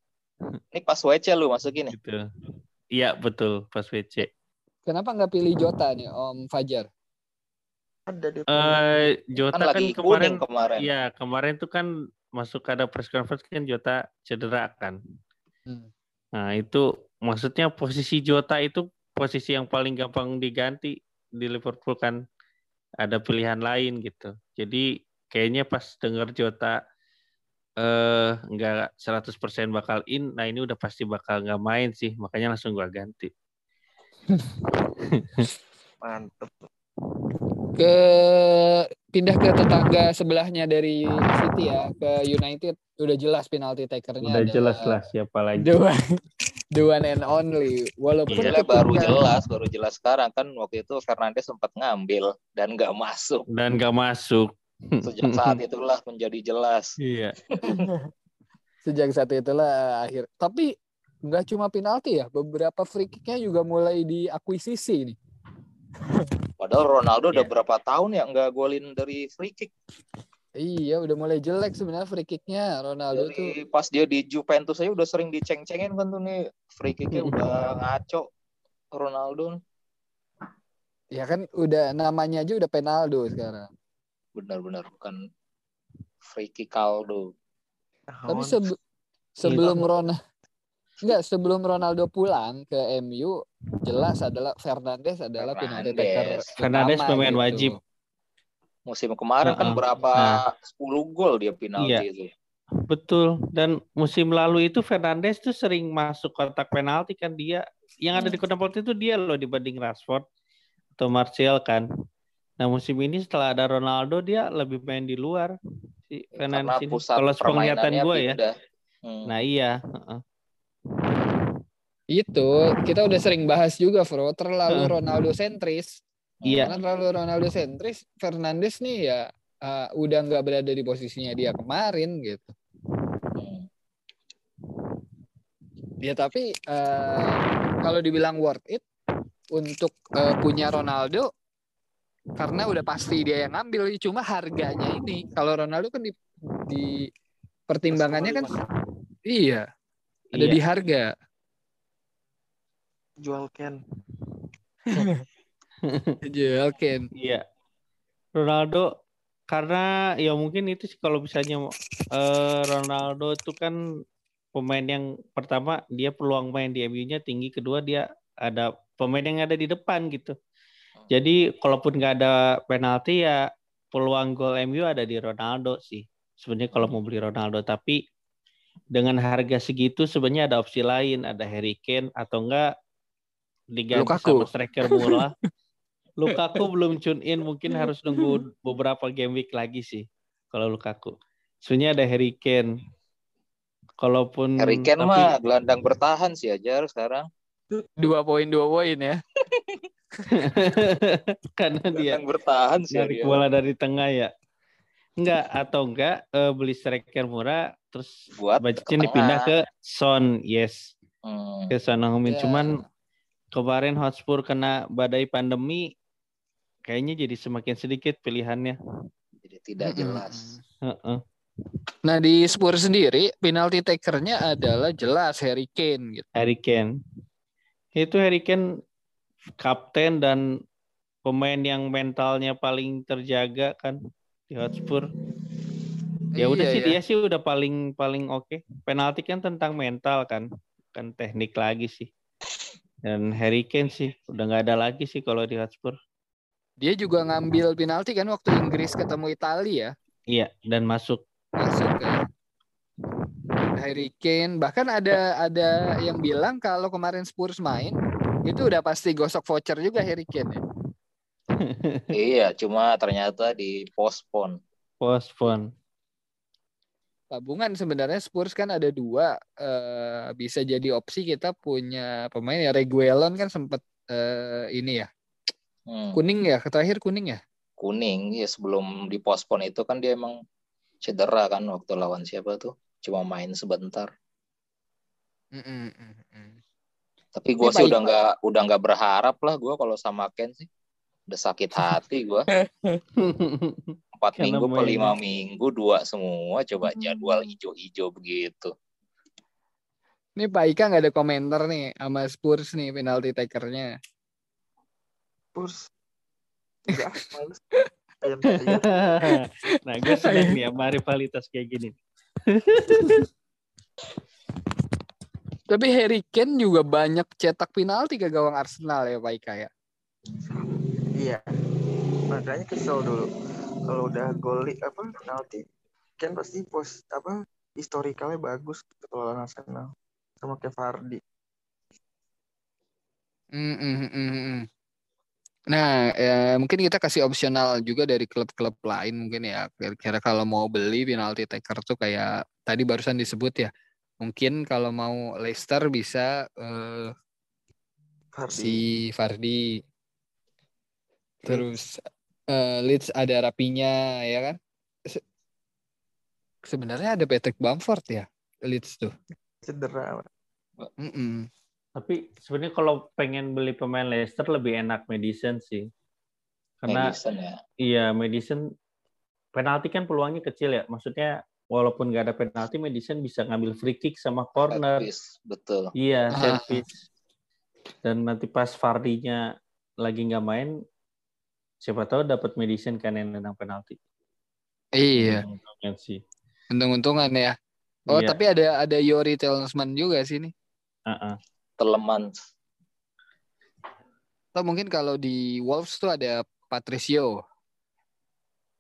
Speaker 3: Ini pas WC lu masukin ya.
Speaker 4: gitu. Iya betul pas WC.
Speaker 1: Kenapa nggak pilih Jota nih Om Fajar?
Speaker 5: Ada di
Speaker 4: Eh Jota
Speaker 3: Kan
Speaker 4: kan,
Speaker 3: lagi
Speaker 4: kemarin. Iya, kemarin tuh kan masuk ada press conference kan Jota cedera kan.
Speaker 1: Hmm.
Speaker 4: Nah, itu maksudnya posisi Jota itu posisi yang paling gampang diganti di Liverpool kan ada pilihan lain gitu. Jadi kayaknya pas denger Jota eh nggak 100% bakal in, nah ini udah pasti bakal nggak main sih, makanya langsung gua ganti. *laughs*
Speaker 5: mantep.
Speaker 1: Ke pindah ke tetangga sebelahnya dari City ya ke United udah jelas penalti takernya
Speaker 4: Udah jelas lah siapa lagi.
Speaker 1: the one, the one and only walaupun
Speaker 4: Iya.
Speaker 3: Baru
Speaker 1: ketika-
Speaker 3: jelas, baru jelas sekarang kan waktu itu Fernandes sempat ngambil dan nggak masuk.
Speaker 4: Dan nggak masuk.
Speaker 3: Sejak saat itulah menjadi jelas.
Speaker 4: Iya. *laughs*
Speaker 1: sejak saat itulah akhir tapi nggak cuma penalti ya beberapa free kicknya juga mulai diakuisisi nih
Speaker 3: Padahal Ronaldo udah
Speaker 4: Iya.
Speaker 3: berapa tahun ya nggak golin dari free kick.
Speaker 1: iya udah mulai jelek sebenarnya free kicknya Ronaldo tuh
Speaker 3: Dari pas dia di Juventus saya udah sering diceng-cengin kan tuh nih free kicknya udah ngaco Ronaldo
Speaker 1: ya kan udah namanya aja udah penaldo sekarang
Speaker 3: benar-benar bukan free kick Aldo.
Speaker 1: tapi sebe- sebelum Ronaldo Enggak, sebelum Ronaldo pulang ke MU, jelas adalah Fernandes adalah penalti taker
Speaker 3: Fernandes.
Speaker 4: Pemain
Speaker 1: gitu.
Speaker 4: wajib.
Speaker 3: Musim kemarin kan
Speaker 4: Heeh.
Speaker 3: berapa
Speaker 4: Nah.
Speaker 3: 10 gol dia penalti
Speaker 4: Iya.
Speaker 3: itu.
Speaker 4: Betul. Dan musim lalu itu Fernandes tuh sering masuk kotak penalti kan dia. Yang ada di
Speaker 3: Hmm.
Speaker 4: kotak penalti itu dia loh dibanding Rashford atau Martial kan. Nah musim ini setelah ada Ronaldo dia lebih main di luar si
Speaker 3: Karena
Speaker 4: Fernandes ini.
Speaker 3: pusat
Speaker 4: Kalau penglihatan gue ya.
Speaker 3: Hmm.
Speaker 4: Nah iya. heeh.
Speaker 1: Itu kita udah sering bahas juga, Bro. Terlalu. Ronaldo sentris.
Speaker 4: Iya.
Speaker 1: Karena terlalu Ronaldo sentris, Fernandes nih ya uh, udah nggak berada di posisinya dia kemarin gitu.
Speaker 3: Hmm.
Speaker 1: Ya tapi uh, kalau dibilang worth it untuk uh, punya Ronaldo, karena udah pasti dia yang ngambil cuma harganya ini kalau Ronaldo kan di, di pertimbangannya kan iya ada
Speaker 4: Iya.
Speaker 1: di harga
Speaker 5: Jual Ken. *laughs*
Speaker 1: jual Ken
Speaker 4: Iya. Ronaldo karena ya mungkin itu sih kalau misalnya eh, Ronaldo itu kan pemain yang pertama dia peluang main di MU-nya tinggi, kedua dia ada pemain yang ada di depan gitu. Jadi kalaupun nggak ada penalti ya peluang gol MU ada di Ronaldo sih. Sebenarnya kalau mau beli Ronaldo tapi dengan harga segitu sebenarnya ada opsi lain, ada Harry Kane atau enggak diganti
Speaker 1: Lukaku.
Speaker 4: sama striker murah. *laughs* Lukaku belum tune in, mungkin harus nunggu beberapa game week lagi sih kalau Lukaku. Sebenarnya ada Harry Kane. Kalaupun
Speaker 3: Harry Kane
Speaker 4: tapi-
Speaker 3: mah gelandang bertahan sih aja sekarang.
Speaker 1: dua poin dua poin ya *laughs* *laughs*
Speaker 4: karena dia
Speaker 3: Gelandang bertahan sih
Speaker 4: dari bola dari tengah ya. Enggak atau enggak eh, beli striker murah terus
Speaker 3: Buat
Speaker 4: budgetnya
Speaker 3: ke
Speaker 4: dipindah ke Son, yes.
Speaker 3: Hmm.
Speaker 4: Ke Son Heung-min.
Speaker 1: Ya.
Speaker 4: Cuman kemarin Hotspur kena badai pandemi kayaknya jadi semakin sedikit pilihannya.
Speaker 3: Jadi tidak jelas.
Speaker 4: Heeh.
Speaker 1: nah di Spurs sendiri penalti takernya adalah jelas Harry Kane gitu
Speaker 4: Harry Kane. Itu Harry Kane kapten dan pemain yang mentalnya paling terjaga kan di Hotspur. Ya udah
Speaker 1: Iya,
Speaker 4: sih
Speaker 1: ya.
Speaker 4: dia sih udah paling paling oke. Penalti kan tentang mental kan, kan teknik lagi sih. Dan Harry Kane sih udah nggak ada lagi sih kalau di Hotspur.
Speaker 1: dia juga ngambil penalti kan waktu Inggris ketemu Italia ya
Speaker 4: Iya dan masuk.
Speaker 1: masuk kan Harry Kane bahkan ada ada yang bilang kalau kemarin Spurs main itu udah pasti gosok voucher juga Harry Kane ya. *laughs*
Speaker 3: iya, cuma ternyata di postpone.
Speaker 4: Postpone.
Speaker 1: tabungan sebenarnya Spurs kan ada dua eh, bisa jadi opsi kita punya pemain ya Reguilon kan sempat eh, ini ya
Speaker 3: Hmm.
Speaker 1: kuning ya terakhir kuning ya
Speaker 3: Kuning ya sebelum di postpone itu kan dia emang cedera kan waktu lawan siapa tuh? Cuma main sebentar. Tapi gue sih udah nggak udah nggak berharap lah gue kalau sama Ken sih. Udah sakit hati gue. *laughs* Empat minggu per lima minggu dua semua coba jadwal hijau-hijau begitu.
Speaker 1: Ini Pak Ika nggak ada komentar nih sama Spurs nih penalti takernya.
Speaker 5: Spurs. *laughs* *laughs*
Speaker 4: Nah gue seneng nih sama rivalitas kayak gini.
Speaker 1: Tapi Harry Kane juga banyak cetak penalti ke gawang Arsenal ya Pak Ika ya.
Speaker 5: Iya. Makanya kesel dulu. Kalau udah gol apa penalti kan pasti pos apa historikalnya bagus kalau lawan Arsenal sama kayak Vardy.
Speaker 1: Mm, mm, mm, mm, mm. Nah, ya, mungkin kita kasih opsional juga dari klub-klub lain mungkin ya. Kira-kira kalau mau beli penalti taker tuh kayak tadi barusan disebut ya. Mungkin kalau mau Leicester bisa eh,
Speaker 5: Vardy.
Speaker 1: si Fardi. Terus eh, Leeds ada Rapinya ya kan? Se- Sebenarnya ada Patrick Bamford ya Leeds tuh.
Speaker 5: cedera.
Speaker 1: Mm-mm.
Speaker 4: Tapi sebenarnya kalau pengen beli pemain Leicester lebih enak Madison sih. Karena
Speaker 3: Madison ya.
Speaker 4: iya Madison penalti kan peluangnya kecil ya. Maksudnya walaupun nggak ada penalti Madison bisa ngambil free kick sama corner.
Speaker 3: Servis, betul.
Speaker 4: Iya,
Speaker 1: Ah.
Speaker 4: service. Dan nanti pas Vardy-nya lagi nggak main, siapa tahu dapat Madison kan yang nendang penalti.
Speaker 1: Iya,
Speaker 4: Untungnya sih.
Speaker 1: untung-untungan ya. Oh,
Speaker 4: Iya.
Speaker 1: tapi ada ada Yori Telsman juga sih nih.
Speaker 4: Uh-uh.
Speaker 3: Teleman.
Speaker 1: Atau mungkin kalau di Wolves tuh ada Patricio.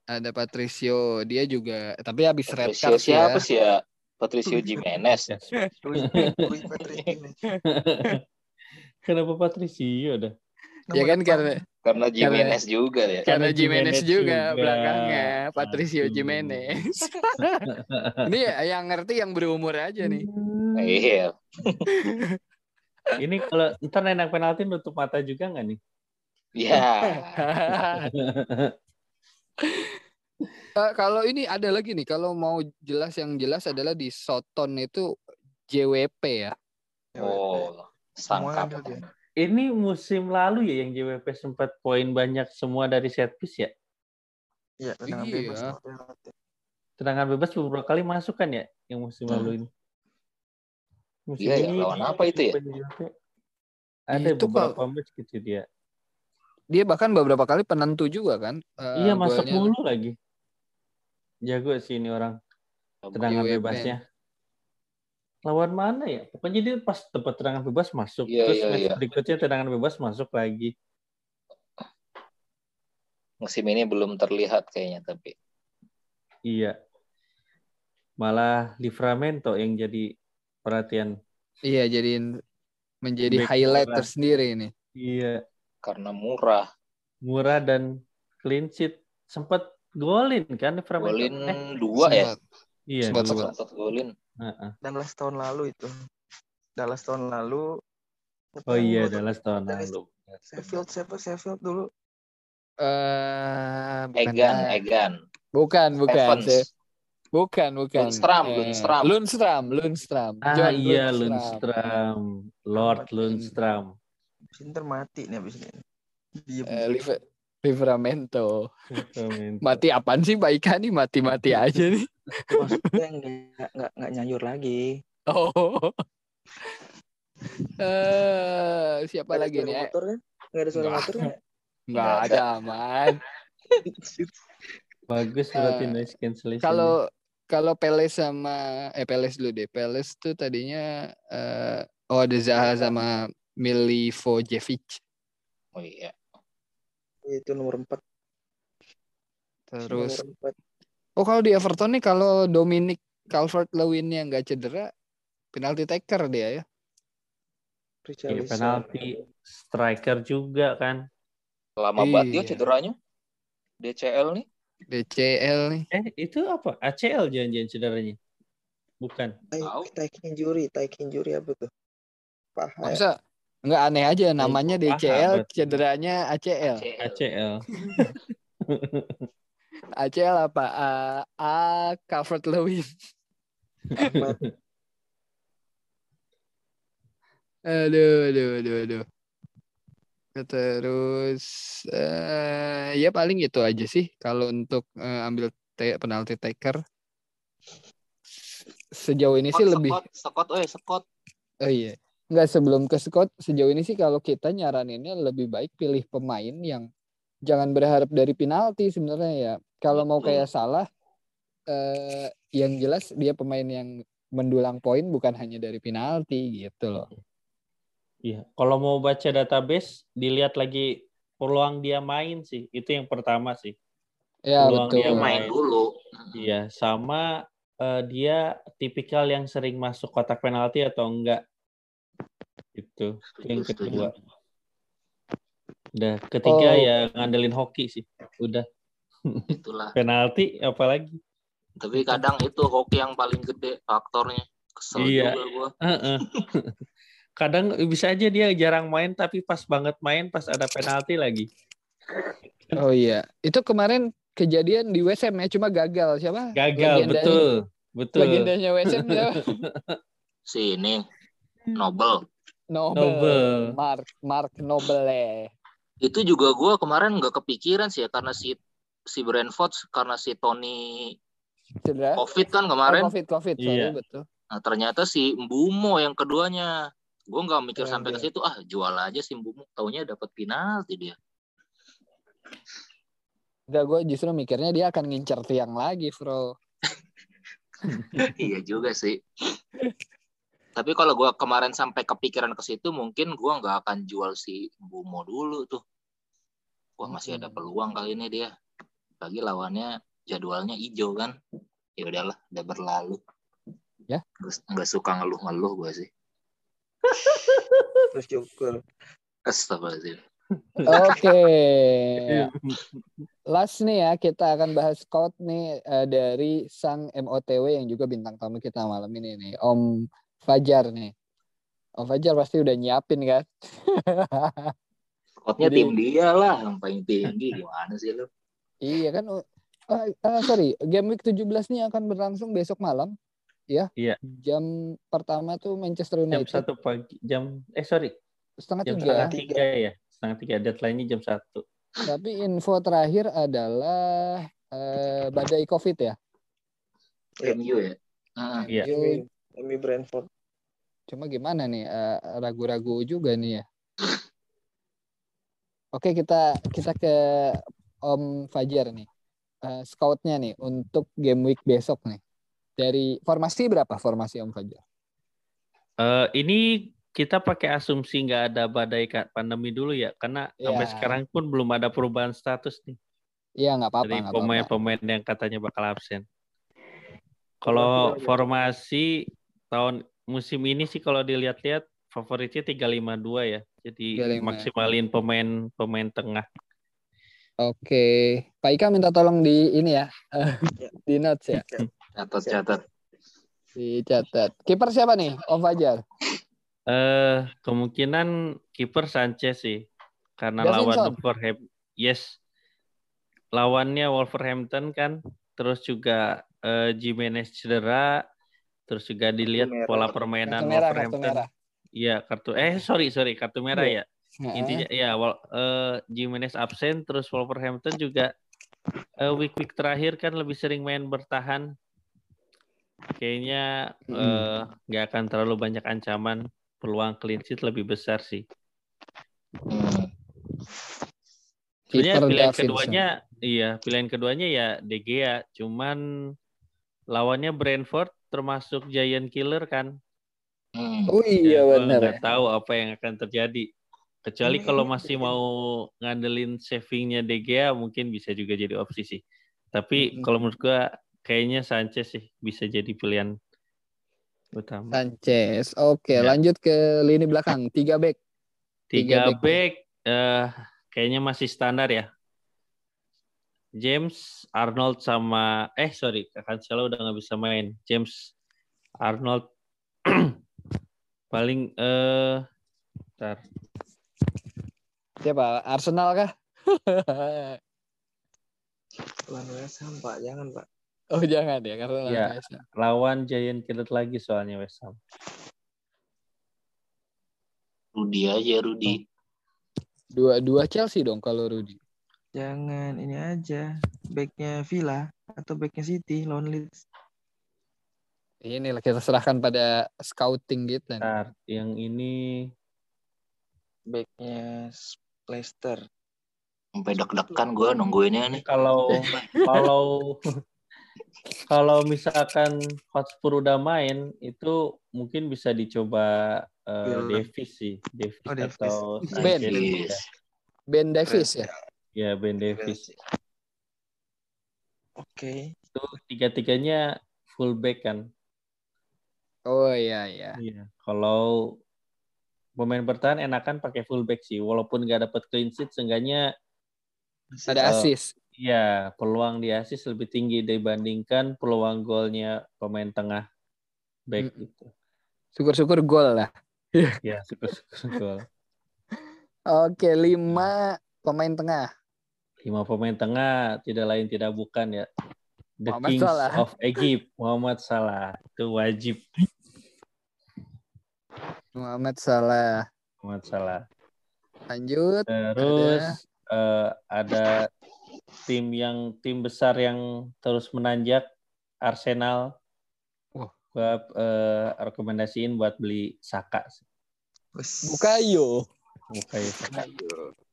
Speaker 1: Ada Patricio, dia juga tapi habis red card
Speaker 3: siapa
Speaker 1: ya.
Speaker 3: sih ya? Patricio *laughs* Jimenez. *laughs*
Speaker 4: Kenapa Patricio dah?
Speaker 1: Ya kan karena
Speaker 3: Karena Jimenez juga ya.
Speaker 1: karena Jimenez juga,
Speaker 4: juga.
Speaker 1: belakangnya Patricio
Speaker 4: Aduh.
Speaker 1: Jimenez. *laughs* Ini yang ngerti yang berumur aja nih.
Speaker 3: Iya.
Speaker 4: Ini kalau ntar nendang penalti nutup mata juga nggak nih?
Speaker 3: Ya.
Speaker 1: Eh, kalau ini ada lagi nih, kalau mau jelas yang jelas adalah di Soton itu JWP ya.
Speaker 3: Oh,
Speaker 5: Semua
Speaker 3: sangkap.
Speaker 4: ini musim lalu ya yang JWP sempat poin banyak semua dari set piece ya.
Speaker 5: Iya, tendangan
Speaker 1: Iya.
Speaker 5: bebas.
Speaker 4: Tendangan bebas beberapa kali masuk kan ya yang musim
Speaker 3: Hmm.
Speaker 4: lalu ini. Musim
Speaker 3: Iya ya,
Speaker 4: ini
Speaker 3: lawan apa itu ya?
Speaker 4: JWP Ada
Speaker 1: Itu
Speaker 4: beberapa match gitu dia.
Speaker 1: Dia bahkan beberapa kali penentu juga kan. eh,
Speaker 4: iya masuk
Speaker 1: golnya.
Speaker 4: mulu lagi. Jago sih ini orang tendangan bebasnya. Lawan mana ya? Pokoknya dia pas tempat tendangan bebas masuk.
Speaker 3: Iya,
Speaker 4: Terus match
Speaker 3: iya.
Speaker 4: berikutnya tendangan bebas masuk lagi.
Speaker 3: Musim ini belum terlihat kayaknya tapi.
Speaker 4: Iya. Malah Livramento yang jadi perhatian.
Speaker 1: Iya jadiin menjadi
Speaker 4: Back
Speaker 1: highlight
Speaker 4: murah.
Speaker 1: tersendiri ini.
Speaker 4: Iya.
Speaker 3: Karena murah.
Speaker 4: Murah dan clean sheet. Sempat golin kan Livramento?
Speaker 3: Golin
Speaker 4: Eh,
Speaker 3: dua ya.
Speaker 4: Iya.
Speaker 1: sempat, sempat.
Speaker 3: Sempat golin.
Speaker 4: Heeh.
Speaker 5: Dallas tahun lalu itu. Dallas tahun lalu.
Speaker 4: Oh iya, Dallas tahun
Speaker 5: Dallas.
Speaker 4: lalu.
Speaker 5: Sheffield siapa Sheffield dulu?
Speaker 1: Eh, bukan
Speaker 3: Egan,
Speaker 1: ya.
Speaker 3: Egan.
Speaker 1: Bukan, bukan.
Speaker 3: Evans.
Speaker 1: Bukan, bukan.
Speaker 3: Lundstram,
Speaker 1: Eh,
Speaker 3: Lundstram.
Speaker 1: Lundstram, Lundstram.
Speaker 4: Ah
Speaker 1: John
Speaker 4: iya,
Speaker 1: Lundstram.
Speaker 4: Lundstram. Lord Lundstram.
Speaker 5: Sinter mati nih abis ini. Diem.
Speaker 1: Eh, Liv- Livramento.
Speaker 4: Livramento.
Speaker 1: Mati apaan sih Mbak Ika nih? Mati-mati aja nih.
Speaker 5: Maksudnya nggak nggak nggak nyayur lagi.
Speaker 1: Oh. Eh, siapa
Speaker 5: ada
Speaker 1: lagi nih? Eh,
Speaker 5: motor kan? Nggak ada suara
Speaker 1: Nggak.
Speaker 5: motor kan?
Speaker 1: Nggak
Speaker 3: Nggak
Speaker 1: ada aman.
Speaker 4: Bagus berarti
Speaker 1: Eh,
Speaker 4: noise cancellation.
Speaker 1: Kalau kalau Peles sama eh Peles dulu deh. Peles tuh tadinya eh, oh ada Zaha sama Milivojevic.
Speaker 3: Oh iya.
Speaker 5: Itu nomor 4.
Speaker 1: Terus
Speaker 5: nomor 4.
Speaker 1: oh kalau di Everton nih kalau Dominic Calvert-Lewin yang nggak cedera penalti taker dia ya.
Speaker 4: Iya, penalti striker juga kan.
Speaker 3: Lama banget dia
Speaker 1: Iya.
Speaker 3: cederanya. DCL nih.
Speaker 1: DCL nih.
Speaker 4: Eh, itu apa? ACL jangan-jangan cederanya? Bukan.
Speaker 5: Taik injury, taik injury apa tuh? Paha. ya?
Speaker 1: Masa nggak aneh aja namanya
Speaker 4: paha
Speaker 1: DCL
Speaker 4: berarti.
Speaker 1: cederanya ACL.
Speaker 4: ACL.
Speaker 1: ACL *laughs* apa? A, A Calvert-Lewin.
Speaker 5: Ahmad. *laughs*
Speaker 1: Aduh, aduh, aduh, aduh. Terus eh ya paling itu aja sih kalau untuk eh, ambil te- penalti taker. Sejauh ini sih
Speaker 3: Scott,
Speaker 1: lebih
Speaker 3: Scott, Scott, oh Scott.
Speaker 1: oh iya. Enggak sebelum ke Scott sejauh ini sih kalau kita nyaraninnya lebih baik pilih pemain yang jangan berharap dari penalti sebenarnya ya. Kalau mau kayak salah eh yang jelas dia pemain yang mendulang poin bukan hanya dari penalti gitu loh.
Speaker 4: Iya. Kalau mau baca database, dilihat lagi peluang dia main sih. Itu yang pertama sih.
Speaker 1: Ya
Speaker 4: Peluang
Speaker 1: betul.
Speaker 4: dia
Speaker 3: Main dulu.
Speaker 4: Iya, sama eh, dia tipikal yang sering masuk kotak penalti atau enggak. Itu. Itu yang kedua. Udah, ketiga
Speaker 1: Oh.
Speaker 4: ya ngandelin hoki sih. Udah,
Speaker 3: Itulah. *laughs*
Speaker 4: penalti apalagi.
Speaker 3: Tapi kadang itu hoki yang paling gede faktornya. Kesel
Speaker 4: Iya.
Speaker 3: juga gua.
Speaker 4: Heeh. *laughs* Kadang bisa aja dia jarang main tapi pas banget main pas ada penalti lagi.
Speaker 1: Oh iya, itu kemarin kejadian di WSM ya, cuma gagal siapa?
Speaker 4: Gagal,
Speaker 1: Legendanya-
Speaker 4: betul. Betul.
Speaker 1: Legendanya WSM siapa? *laughs*
Speaker 3: Si ini Nobel.
Speaker 1: Nobel.
Speaker 4: Nobel.
Speaker 1: Mark Mark Nobel ya.
Speaker 3: Itu juga gua kemarin nggak kepikiran sih ya karena si si Brentford karena si Tony
Speaker 1: Cedera.
Speaker 3: Covid kan
Speaker 1: Oh,
Speaker 3: kemarin.
Speaker 1: COVID, COVID, sorry
Speaker 4: Iya.
Speaker 1: betul.
Speaker 3: Nah, ternyata si Mbumo yang keduanya. Gue nggak mikir
Speaker 1: Keren
Speaker 3: sampai ke
Speaker 1: dia.
Speaker 3: situ. Ah, jual aja si Mbumo. Taunya dapat penalti dia.
Speaker 1: Enggak, gue justru mikirnya dia akan ngincer tiang lagi, bro. *laughs*
Speaker 3: iya juga sih. Tapi kalau gua kemarin sampai kepikiran ke situ, mungkin gua nggak akan jual si Mbumo dulu tuh. Wah masih ada peluang kali ini dia. Lagi lawannya jadwalnya hijau kan. Ya udahlah, udah berlalu.
Speaker 1: Ya.
Speaker 3: Nggak- Nggak suka ngeluh-ngeluh gua sih.
Speaker 5: Terus Joker.
Speaker 3: Astagfirullahaladzim.
Speaker 1: Oke. *laughs* Last nih ya, kita akan bahas quote nih eh, dari sang MOTW yang juga bintang tamu kita malam ini nih, Om Fajar nih. Om Fajar pasti udah nyiapin kan?
Speaker 3: Squadnya
Speaker 1: Jadi-
Speaker 3: tim dia lah, yang paling tinggi. Gimana sih lu?
Speaker 1: iya kan? oh, ah, ah, sorry, game week 17 nih akan berlangsung besok malam. Ya.
Speaker 4: Iya.
Speaker 1: Jam pertama tuh Manchester
Speaker 4: Jam
Speaker 1: United.
Speaker 4: satu pagi, jam eh sorry,
Speaker 1: setengah
Speaker 4: Jam
Speaker 1: tiga.
Speaker 4: setengah tiga ya. Setengah tiga deadline-nya jam satu.
Speaker 1: Tapi info terakhir adalah eh, badai COVID ya.
Speaker 3: MU ya. Ah,
Speaker 4: Iya.
Speaker 1: MU.
Speaker 5: Brentford.
Speaker 1: Cuma gimana nih? eh, Ragu-ragu juga nih ya. *laughs* Oke kita kita ke Om Fajar nih. Eh, scoutnya nih untuk game week besok nih. Dari formasi berapa formasi Om Fajar?
Speaker 4: Eh, ini kita pakai asumsi nggak ada badai pandemi dulu ya, karena sampai
Speaker 1: Iya.
Speaker 4: sekarang pun belum ada perubahan status nih
Speaker 1: Iya nggak apa-apa
Speaker 4: dari pemain-pemain yang katanya bakal absen. Kalau formasi tahun musim ini sih kalau dilihat-lihat favoritnya 352 ya. Jadi
Speaker 1: 352.
Speaker 4: maksimalin pemain-pemain tengah.
Speaker 1: Oke, Pak Ika minta tolong di ini ya, *laughs* *laughs* di notes ya,
Speaker 3: catat catat.
Speaker 1: dicatat. Kiper siapa nih, Om Fajar?
Speaker 4: Eh kemungkinan kiper Sanchez sih. Karena lawan. Wolverhampton. Yes. Lawannya Wolverhampton kan. Terus juga eh, Jimenez cedera. Terus juga dilihat
Speaker 5: merah.
Speaker 4: pola permainan
Speaker 1: Kartu merah, kartu
Speaker 4: Wolverhampton.
Speaker 1: merah.
Speaker 4: Iya, kartu eh sorry sorry kartu merah
Speaker 1: Iya.
Speaker 4: ya. Intinya ya Wol- eh, Jimenez absen terus Wolverhampton juga eh, week-week terakhir kan lebih sering main bertahan. Kayaknya eh, nggak akan terlalu banyak ancaman. Peluang clean sheet lebih besar sih.
Speaker 3: Hmm.
Speaker 4: Sebenarnya
Speaker 1: Kiper
Speaker 4: pilihan
Speaker 1: Davinson.
Speaker 4: keduanya iya, pilihan keduanya ya De Gea, cuman lawannya Brentford termasuk giant killer kan.
Speaker 3: Hmm.
Speaker 1: Oh iya
Speaker 4: gua
Speaker 1: benar.
Speaker 4: nggak tahu apa yang akan terjadi. Kecuali
Speaker 5: Ini-
Speaker 4: kalau masih mau ngandelin savingnya De Gea mungkin bisa juga jadi opsi sih. Tapi
Speaker 5: Mm-mm.
Speaker 4: kalau menurut gua kayaknya Sanchez sih bisa jadi pilihan utama.
Speaker 1: Sanchez. Oke,
Speaker 4: Ya.
Speaker 1: lanjut ke lini belakang. Tiga back. tiga
Speaker 4: Tiga
Speaker 1: back.
Speaker 4: back eh kayaknya masih standar ya. James, Arnold sama eh sorry, Cancelo udah nggak bisa main. James, Arnold *clears throat* paling eh ntar.
Speaker 1: Siapa? Arsenal kah? *laughs*
Speaker 5: Lawan West Ham, Pak. Jangan, Pak.
Speaker 1: oh jangan ya, karena
Speaker 4: Ya.
Speaker 1: biasa.
Speaker 4: lawan Giant Killer lagi soalnya West Ham.
Speaker 3: Rudi aja Rudi.
Speaker 1: Dua dua Chelsea dong kalau Rudy.
Speaker 5: Jangan ini aja. Backnya Villa atau backnya City lawan Leeds.
Speaker 1: Inilah kita serahkan pada scouting gitu.
Speaker 4: Ntar yang ini
Speaker 5: Backnya Leicester.
Speaker 3: Sampai deg-degan gue nungguinnya nih.
Speaker 4: kalau kalau kalau misalkan Hotspur udah main itu mungkin bisa dicoba eh,
Speaker 5: Villa.
Speaker 4: Davis sih, Davis
Speaker 5: Oh, Davis.
Speaker 4: atau
Speaker 1: Ben.
Speaker 3: Yes.
Speaker 1: Ben Davis ya.
Speaker 4: Ya Ben Davis.
Speaker 5: Oke.
Speaker 4: Itu tiga-tiganya fullback kan.
Speaker 1: Oh iya iya.
Speaker 4: Iya. Kalau pemain bertahan enakan pakai fullback sih, walaupun nggak dapat clean sheet, seenggaknya
Speaker 1: Ada
Speaker 4: Oh.
Speaker 1: assist.
Speaker 4: ya peluang di assist lebih tinggi dibandingkan peluang golnya pemain tengah back
Speaker 1: Mm.
Speaker 4: itu.
Speaker 1: Syukur-syukur gol lah.
Speaker 4: Ya, syukur-syukur gol. *laughs*
Speaker 1: Oke, lima pemain tengah.
Speaker 4: Lima pemain tengah tidak lain tidak bukan ya. The
Speaker 1: Muhammad
Speaker 4: Kings
Speaker 1: Salah.
Speaker 4: of Egypt, Muhammad Salah. Itu wajib
Speaker 1: Muhammad Salah.
Speaker 4: Muhammad Salah.
Speaker 1: Lanjut.
Speaker 4: Terus eh, ada tim yang tim besar yang terus menanjak Arsenal.
Speaker 1: Wah.
Speaker 4: Gua eh, rekomendasiin buat beli Saka.
Speaker 1: Bukayo.
Speaker 4: Bukayo Saka.
Speaker 1: Bukayo.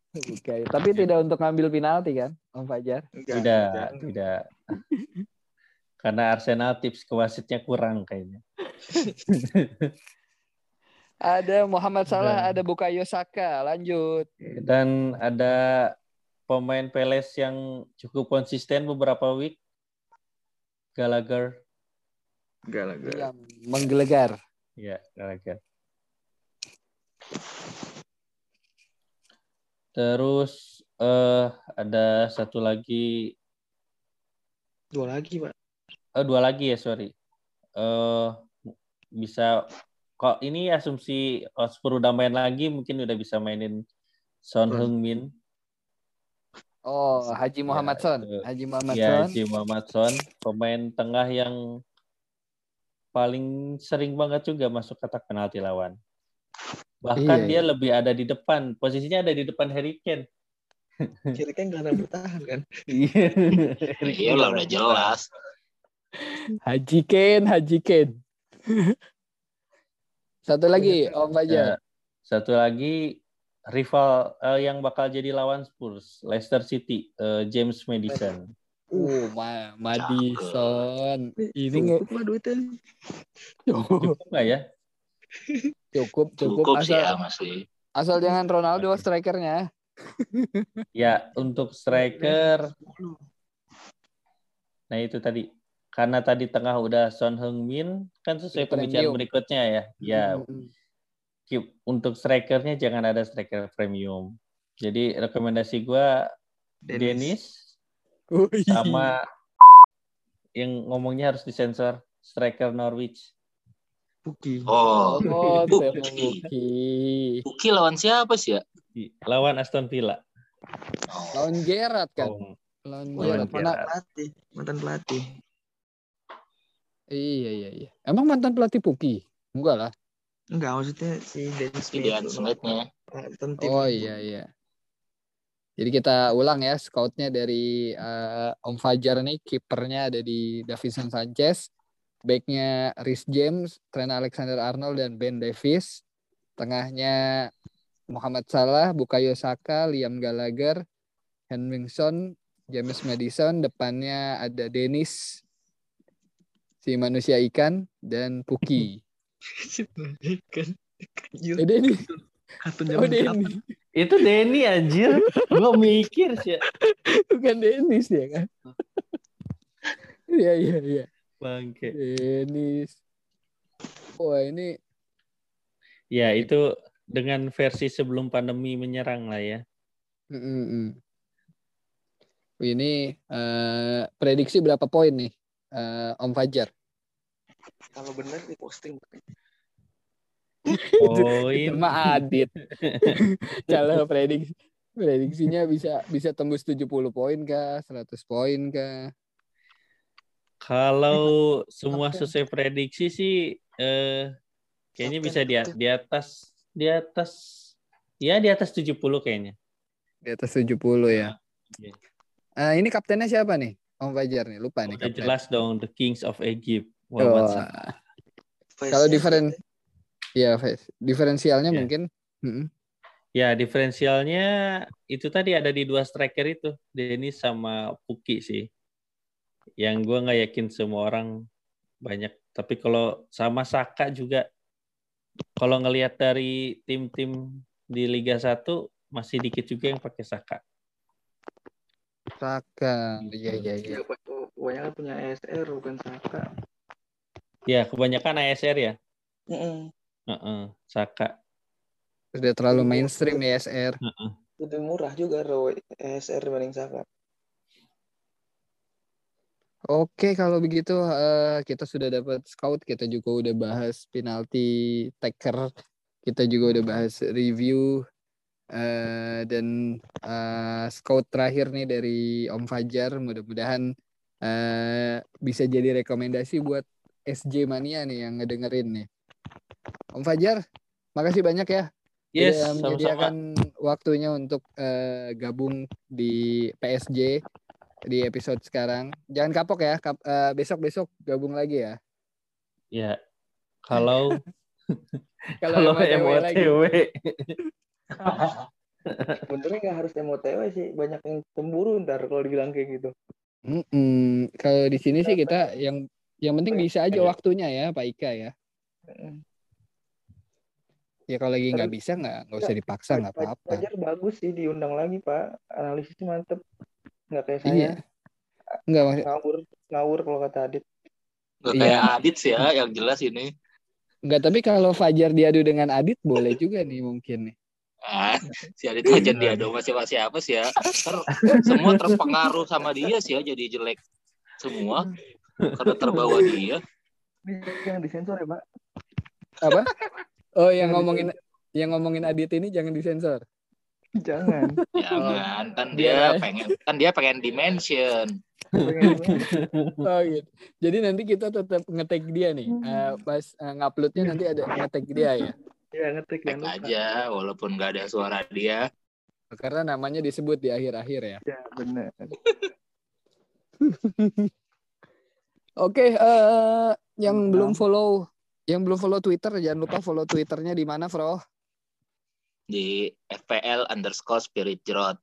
Speaker 1: Tapi tidak untuk ngambil penalti kan, Om Fajar?
Speaker 5: Enggak,
Speaker 4: Tidak,
Speaker 5: enggak.
Speaker 4: tidak. Karena Arsenal tips ke wasitnya kurang kayaknya. *laughs*
Speaker 1: Ada Muhammad Salah,
Speaker 4: Dan-
Speaker 1: ada Bukayo Saka. Lanjut.
Speaker 4: Dan ada pemain Peles yang cukup konsisten beberapa week. Gallagher.
Speaker 5: Enggak.
Speaker 1: Yang menggelegar.
Speaker 4: Ya, Gallagher. Terus eh ada satu lagi,
Speaker 5: Dua lagi, Pak.
Speaker 4: oh dua lagi ya sorry. Eh bisa kok ini asumsi Hotspur udah main lagi mungkin udah bisa mainin Son
Speaker 5: Hmm.
Speaker 4: Heung-min.
Speaker 1: Oh, Haji Muhammad
Speaker 4: Ya,
Speaker 1: Son.
Speaker 4: itu.
Speaker 1: Haji Muhammad
Speaker 4: Ya,
Speaker 1: Son.
Speaker 4: Haji Muhammad Son, pemain tengah yang paling sering banget juga masuk kotak penalti lawan. Bahkan
Speaker 1: Iya,
Speaker 4: dia lebih ada di depan. Posisinya ada di depan Harry Kane.
Speaker 5: Kira kan gelandang bertahan kan.
Speaker 4: Iya.
Speaker 3: Iya lah udah jelas.
Speaker 1: Haji Ken, Haji Ken. Satu lagi, Om Fajar.
Speaker 4: Ya, satu lagi rival eh, yang bakal jadi lawan Spurs, Leicester City, eh, James Madison.
Speaker 1: Uh, Ma Madison. Ini
Speaker 5: lah duitnya.
Speaker 4: Cukup nggak ya?
Speaker 1: Cukup, cukup,
Speaker 3: Cukup sih
Speaker 1: asal
Speaker 3: ya masih.
Speaker 1: asal jangan Ronaldo strikernya. *laughs*
Speaker 4: Ya, untuk striker, nah itu tadi. Karena tadi tengah udah Son Heung-min, kan sesuai pembicaraan
Speaker 1: premium.
Speaker 4: berikutnya ya. Ya,
Speaker 1: Hmm.
Speaker 4: keep- untuk strikernya jangan ada striker premium. Jadi rekomendasi gua Dennis sama yang ngomongnya harus disensor striker Norwich.
Speaker 5: Puki.
Speaker 3: Oh,
Speaker 1: Oh,
Speaker 3: Buki.
Speaker 1: Buki.
Speaker 3: Buki lawan siapa sih ya?
Speaker 4: Lawan Aston Villa.
Speaker 1: Lawan Gerrard kan?
Speaker 4: Oh,
Speaker 1: Lawan. Mana?
Speaker 4: Gerrard.
Speaker 5: Pelatih, mantan pelatih.
Speaker 1: Iya, iya, iya. Emang mantan pelatih Puki? Enggak lah.
Speaker 5: Enggak, maksudnya si Dan
Speaker 3: Si
Speaker 5: Smith.
Speaker 3: Smith-nya.
Speaker 5: Mantan tim.
Speaker 1: Oh iya, iya. Jadi kita ulang ya, scoutnya dari eh, Om Fajar nih, kipernya ada di Davison Sanchez, backnya Rhys James, Trent Alexander-Arnold dan Ben Davis, tengahnya Muhammad Salah, Bukayo Saka, Liam Gallagher, Henrikson, James Madison, depannya ada Dennis, si manusia ikan, dan Puki.
Speaker 5: kan. *laughs* Anjir,
Speaker 1: Eh, Dennis.
Speaker 5: kartun
Speaker 1: Oh,
Speaker 5: zaman?
Speaker 1: Dennis.
Speaker 4: Itu Denny anjir. Gua mikir sih.
Speaker 1: Bukan Dennis ya kan? Iya, iya, iya.
Speaker 4: Bangke.
Speaker 1: Dennis. Wah ini
Speaker 4: Ya, itu dengan versi sebelum pandemi menyerang lah ya.
Speaker 1: mm, mm, mm. ini eh, prediksi berapa poin nih eh, Om Fajar?
Speaker 5: Kalau benar di posting. *laughs*
Speaker 4: Poin.
Speaker 1: Itu mah Adit. *laughs* Kalau prediksi prediksinya bisa bisa tembus 70 poin kah, 100 poin kah?
Speaker 4: Kalau *laughs* semua
Speaker 5: Kapten.
Speaker 4: sesuai prediksi sih eh kayaknya bisa di, di atas di atas ya di atas 70 kayaknya.
Speaker 1: Di atas 70 ya.
Speaker 4: Iya.
Speaker 1: Eh, ini kaptennya siapa nih? Om Fajar nih, lupa nih
Speaker 4: Udah jelas dong the Kings of Egypt.
Speaker 1: Oh,
Speaker 4: Muhammad.
Speaker 1: Kalau different ya diferensialnya
Speaker 4: Ya.
Speaker 1: mungkin Mm-mm.
Speaker 4: Ya, diferensialnya itu tadi ada di dua striker itu, Dennis sama Puki sih. Yang gue nggak yakin semua orang banyak. Tapi kalau sama Saka juga, kalau ngelihat dari tim-tim di Liga 1 masih dikit juga yang pakai Saka.
Speaker 1: Saka. Iya iya iya.
Speaker 5: Ya, banyak punya ASR bukan Saka.
Speaker 4: Ya, kebanyakan ASR ya.
Speaker 5: Mm-mm.
Speaker 4: Heeh, Saka.
Speaker 1: Sudah terlalu mainstream ya SR.
Speaker 4: Heeh.
Speaker 5: Lebih murah juga Roy ASR dibanding Saka.
Speaker 1: Oke, kalau begitu eh, kita sudah dapat scout, kita juga udah bahas penalti taker, kita juga udah bahas review eh, dan eh, scout terakhir nih dari Om Fajar. Mudah-mudahan eh, bisa jadi rekomendasi buat SJ Mania nih yang ngedengerin nih. Om Fajar, makasih banyak ya
Speaker 4: Yes,
Speaker 1: udah
Speaker 4: sama-sama.
Speaker 1: menyediakan waktunya untuk eh, gabung di PSJ di episode sekarang. Jangan kapok ya, kap, eh, besok-besok gabung lagi ya.
Speaker 4: Ya. Kalau *laughs*
Speaker 1: Kalau MOTW.
Speaker 5: Sebenarnya *laughs* nggak harus MOTW sih, banyak yang cemburu ntar kalau dibilang kayak gitu.
Speaker 1: Mm-mm. Kalau di sini sih kita yang yang penting bisa aja
Speaker 4: Iya.
Speaker 1: waktunya ya, Pak Ika ya.
Speaker 5: Mm.
Speaker 1: Ya kalau lagi nggak bisa nggak nggak usah dipaksa nggak apa-apa.
Speaker 5: Fajar bagus sih diundang lagi Pak, analisisnya mantep. Nggak kayak saya
Speaker 1: Iya. Nggak maksud
Speaker 5: ngawur ngawur kalau kata Adit.
Speaker 3: Gak
Speaker 1: Iya.
Speaker 3: kayak Adit sih ya, yang jelas ini.
Speaker 1: nggak tapi kalau Fajar diadu dengan Adit boleh juga nih mungkin nih.
Speaker 3: Ah, si Adit aja dia dong masih masih apa sih ya? Ter- semua terpengaruh sama dia sih ya, jadi jelek semua karena terbawa dia.
Speaker 5: Ini yang disensor ya Pak.
Speaker 1: Apa? *laughs* Oh yang ngomongin yang ngomongin Adit ini jangan disensor.
Speaker 5: Jangan. *laughs*
Speaker 3: Jangan, kan
Speaker 1: Dia-
Speaker 3: dia pengen kan dia pengen dimension. *laughs*
Speaker 1: Oh gitu. Jadi nanti kita tetap ngetek dia nih. Eh, pas eh, nguploadnya nanti ada ngetek dia ya.
Speaker 2: Iya jangan lupa.
Speaker 3: aja walaupun nggak ada suara dia.
Speaker 1: Karena namanya disebut di akhir-akhir ya.
Speaker 2: Ya benar. *laughs*
Speaker 1: Oke, eh yang belum follow yang belum follow Twitter jangan lupa follow Twitternya di mana, Bro?
Speaker 3: Di FPL underscore spirit jerot.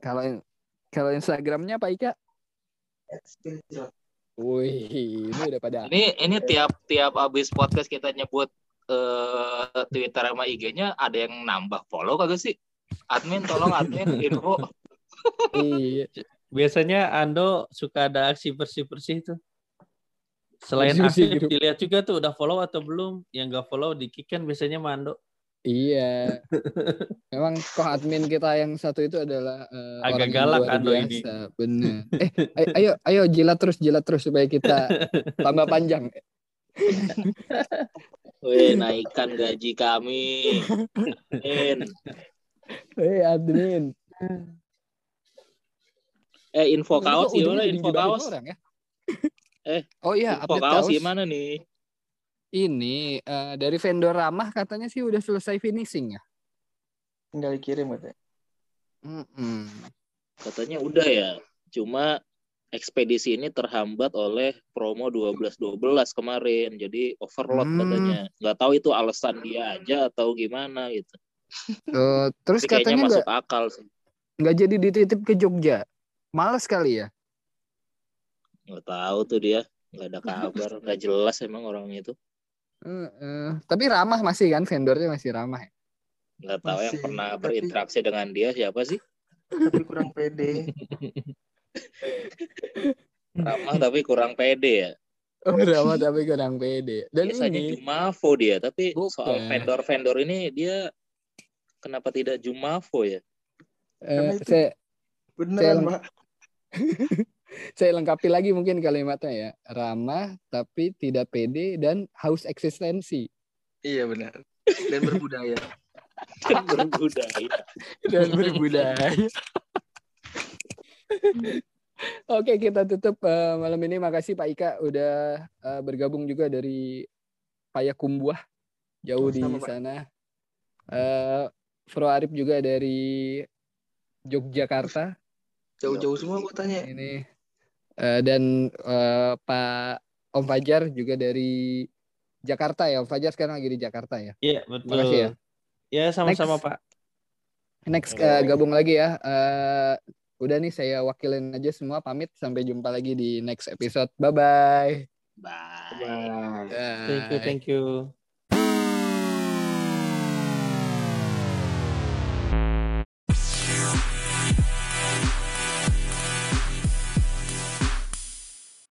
Speaker 1: Kalau kalau Instagramnya Pak Ika? Wih, ini udah pada
Speaker 3: Ini ini tiap tiap abis podcast kita nyebut eh, Twitter sama IG-nya ada yang nambah follow kagak sih? Admin tolong admin *laughs* info.
Speaker 1: iya.
Speaker 4: Biasanya Ando suka ada aksi bersih-bersih itu. Selain aktif,
Speaker 1: grup.
Speaker 4: dilihat juga tuh udah follow atau belum. Yang nggak follow di kick kan biasanya Mando.
Speaker 1: Iya. *laughs* Memang kok admin kita yang satu itu adalah eh,
Speaker 4: Agak
Speaker 1: orang yang
Speaker 4: galak
Speaker 1: luar
Speaker 4: Ando ini.
Speaker 1: Bener. Eh, ay- ayo ayo jilat terus jilat terus supaya kita *laughs* tambah panjang.
Speaker 3: Weh, naikkan gaji kami. Admin.
Speaker 1: Eh, admin.
Speaker 3: Eh, info kaos gimana? Info kaos.
Speaker 1: orang ya?
Speaker 3: Eh,
Speaker 1: oh iya,
Speaker 3: Info
Speaker 1: update
Speaker 3: kaos
Speaker 1: kaos.
Speaker 3: gimana nih?
Speaker 1: Ini eh, dari vendor ramah katanya sih udah selesai finishing ya.
Speaker 2: Tinggal dikirim katanya.
Speaker 1: Mm-mm.
Speaker 3: Katanya udah ya. Cuma ekspedisi ini terhambat oleh promo 12-12 kemarin. Jadi overload
Speaker 1: Hmm.
Speaker 3: katanya. Nggak tahu itu alasan dia aja atau gimana gitu.
Speaker 1: Eh, terus
Speaker 3: Tapi kayaknya
Speaker 1: katanya
Speaker 3: masuk
Speaker 1: nggak
Speaker 3: akal sih.
Speaker 1: nggak jadi dititip ke Jogja. Males kali ya.
Speaker 3: Nggak tahu tuh dia. Nggak ada kabar. Nggak jelas emang orangnya itu.
Speaker 1: Tapi ramah masih kan vendornya masih ramah. ya?
Speaker 3: Nggak tahu yang
Speaker 2: Masih,
Speaker 3: pernah
Speaker 2: tapi-
Speaker 3: berinteraksi dengan dia siapa sih?
Speaker 2: Tapi kurang pede. *laughs*
Speaker 3: Ramah tapi kurang pede ya.
Speaker 1: Oh, ramah tapi kurang pede. Dan
Speaker 3: Biasanya
Speaker 1: ini
Speaker 3: Jumavo dia. Tapi
Speaker 1: Bukan.
Speaker 3: soal vendor-vendor ini dia kenapa tidak Jumavo ya?
Speaker 1: eh,
Speaker 2: Karena itu-
Speaker 1: saya
Speaker 2: Beneran,
Speaker 1: Saya-
Speaker 2: Pak. *laughs*
Speaker 1: saya lengkapi lagi mungkin kalimatnya ya. Ramah tapi tidak pede dan haus eksistensi.
Speaker 2: Iya benar. Dan berbudaya.
Speaker 3: Kan berbudaya.
Speaker 1: dan berbudaya. Oke, kita tutup eh, malam ini. Makasih Pak Ika udah eh, bergabung juga dari Payakumbuh jauh di
Speaker 2: Pak.
Speaker 1: sana. Eh Fro Arif juga dari Yogyakarta
Speaker 2: Jauh-jauh semua gue tanya.
Speaker 1: ini Eh, dan eh, Pak Om Fajar juga dari Jakarta ya. Om Fajar sekarang lagi di Jakarta ya.
Speaker 4: Iya, betul.
Speaker 1: Makasih ya.
Speaker 4: Ya, sama-sama. Pak.
Speaker 1: Next eh, gabung lagi ya. Eh, udah nih saya wakilin aja semua pamit sampai jumpa lagi di next episode. Bye bye.
Speaker 3: Bye.
Speaker 2: Bye.
Speaker 4: Thank you, thank you.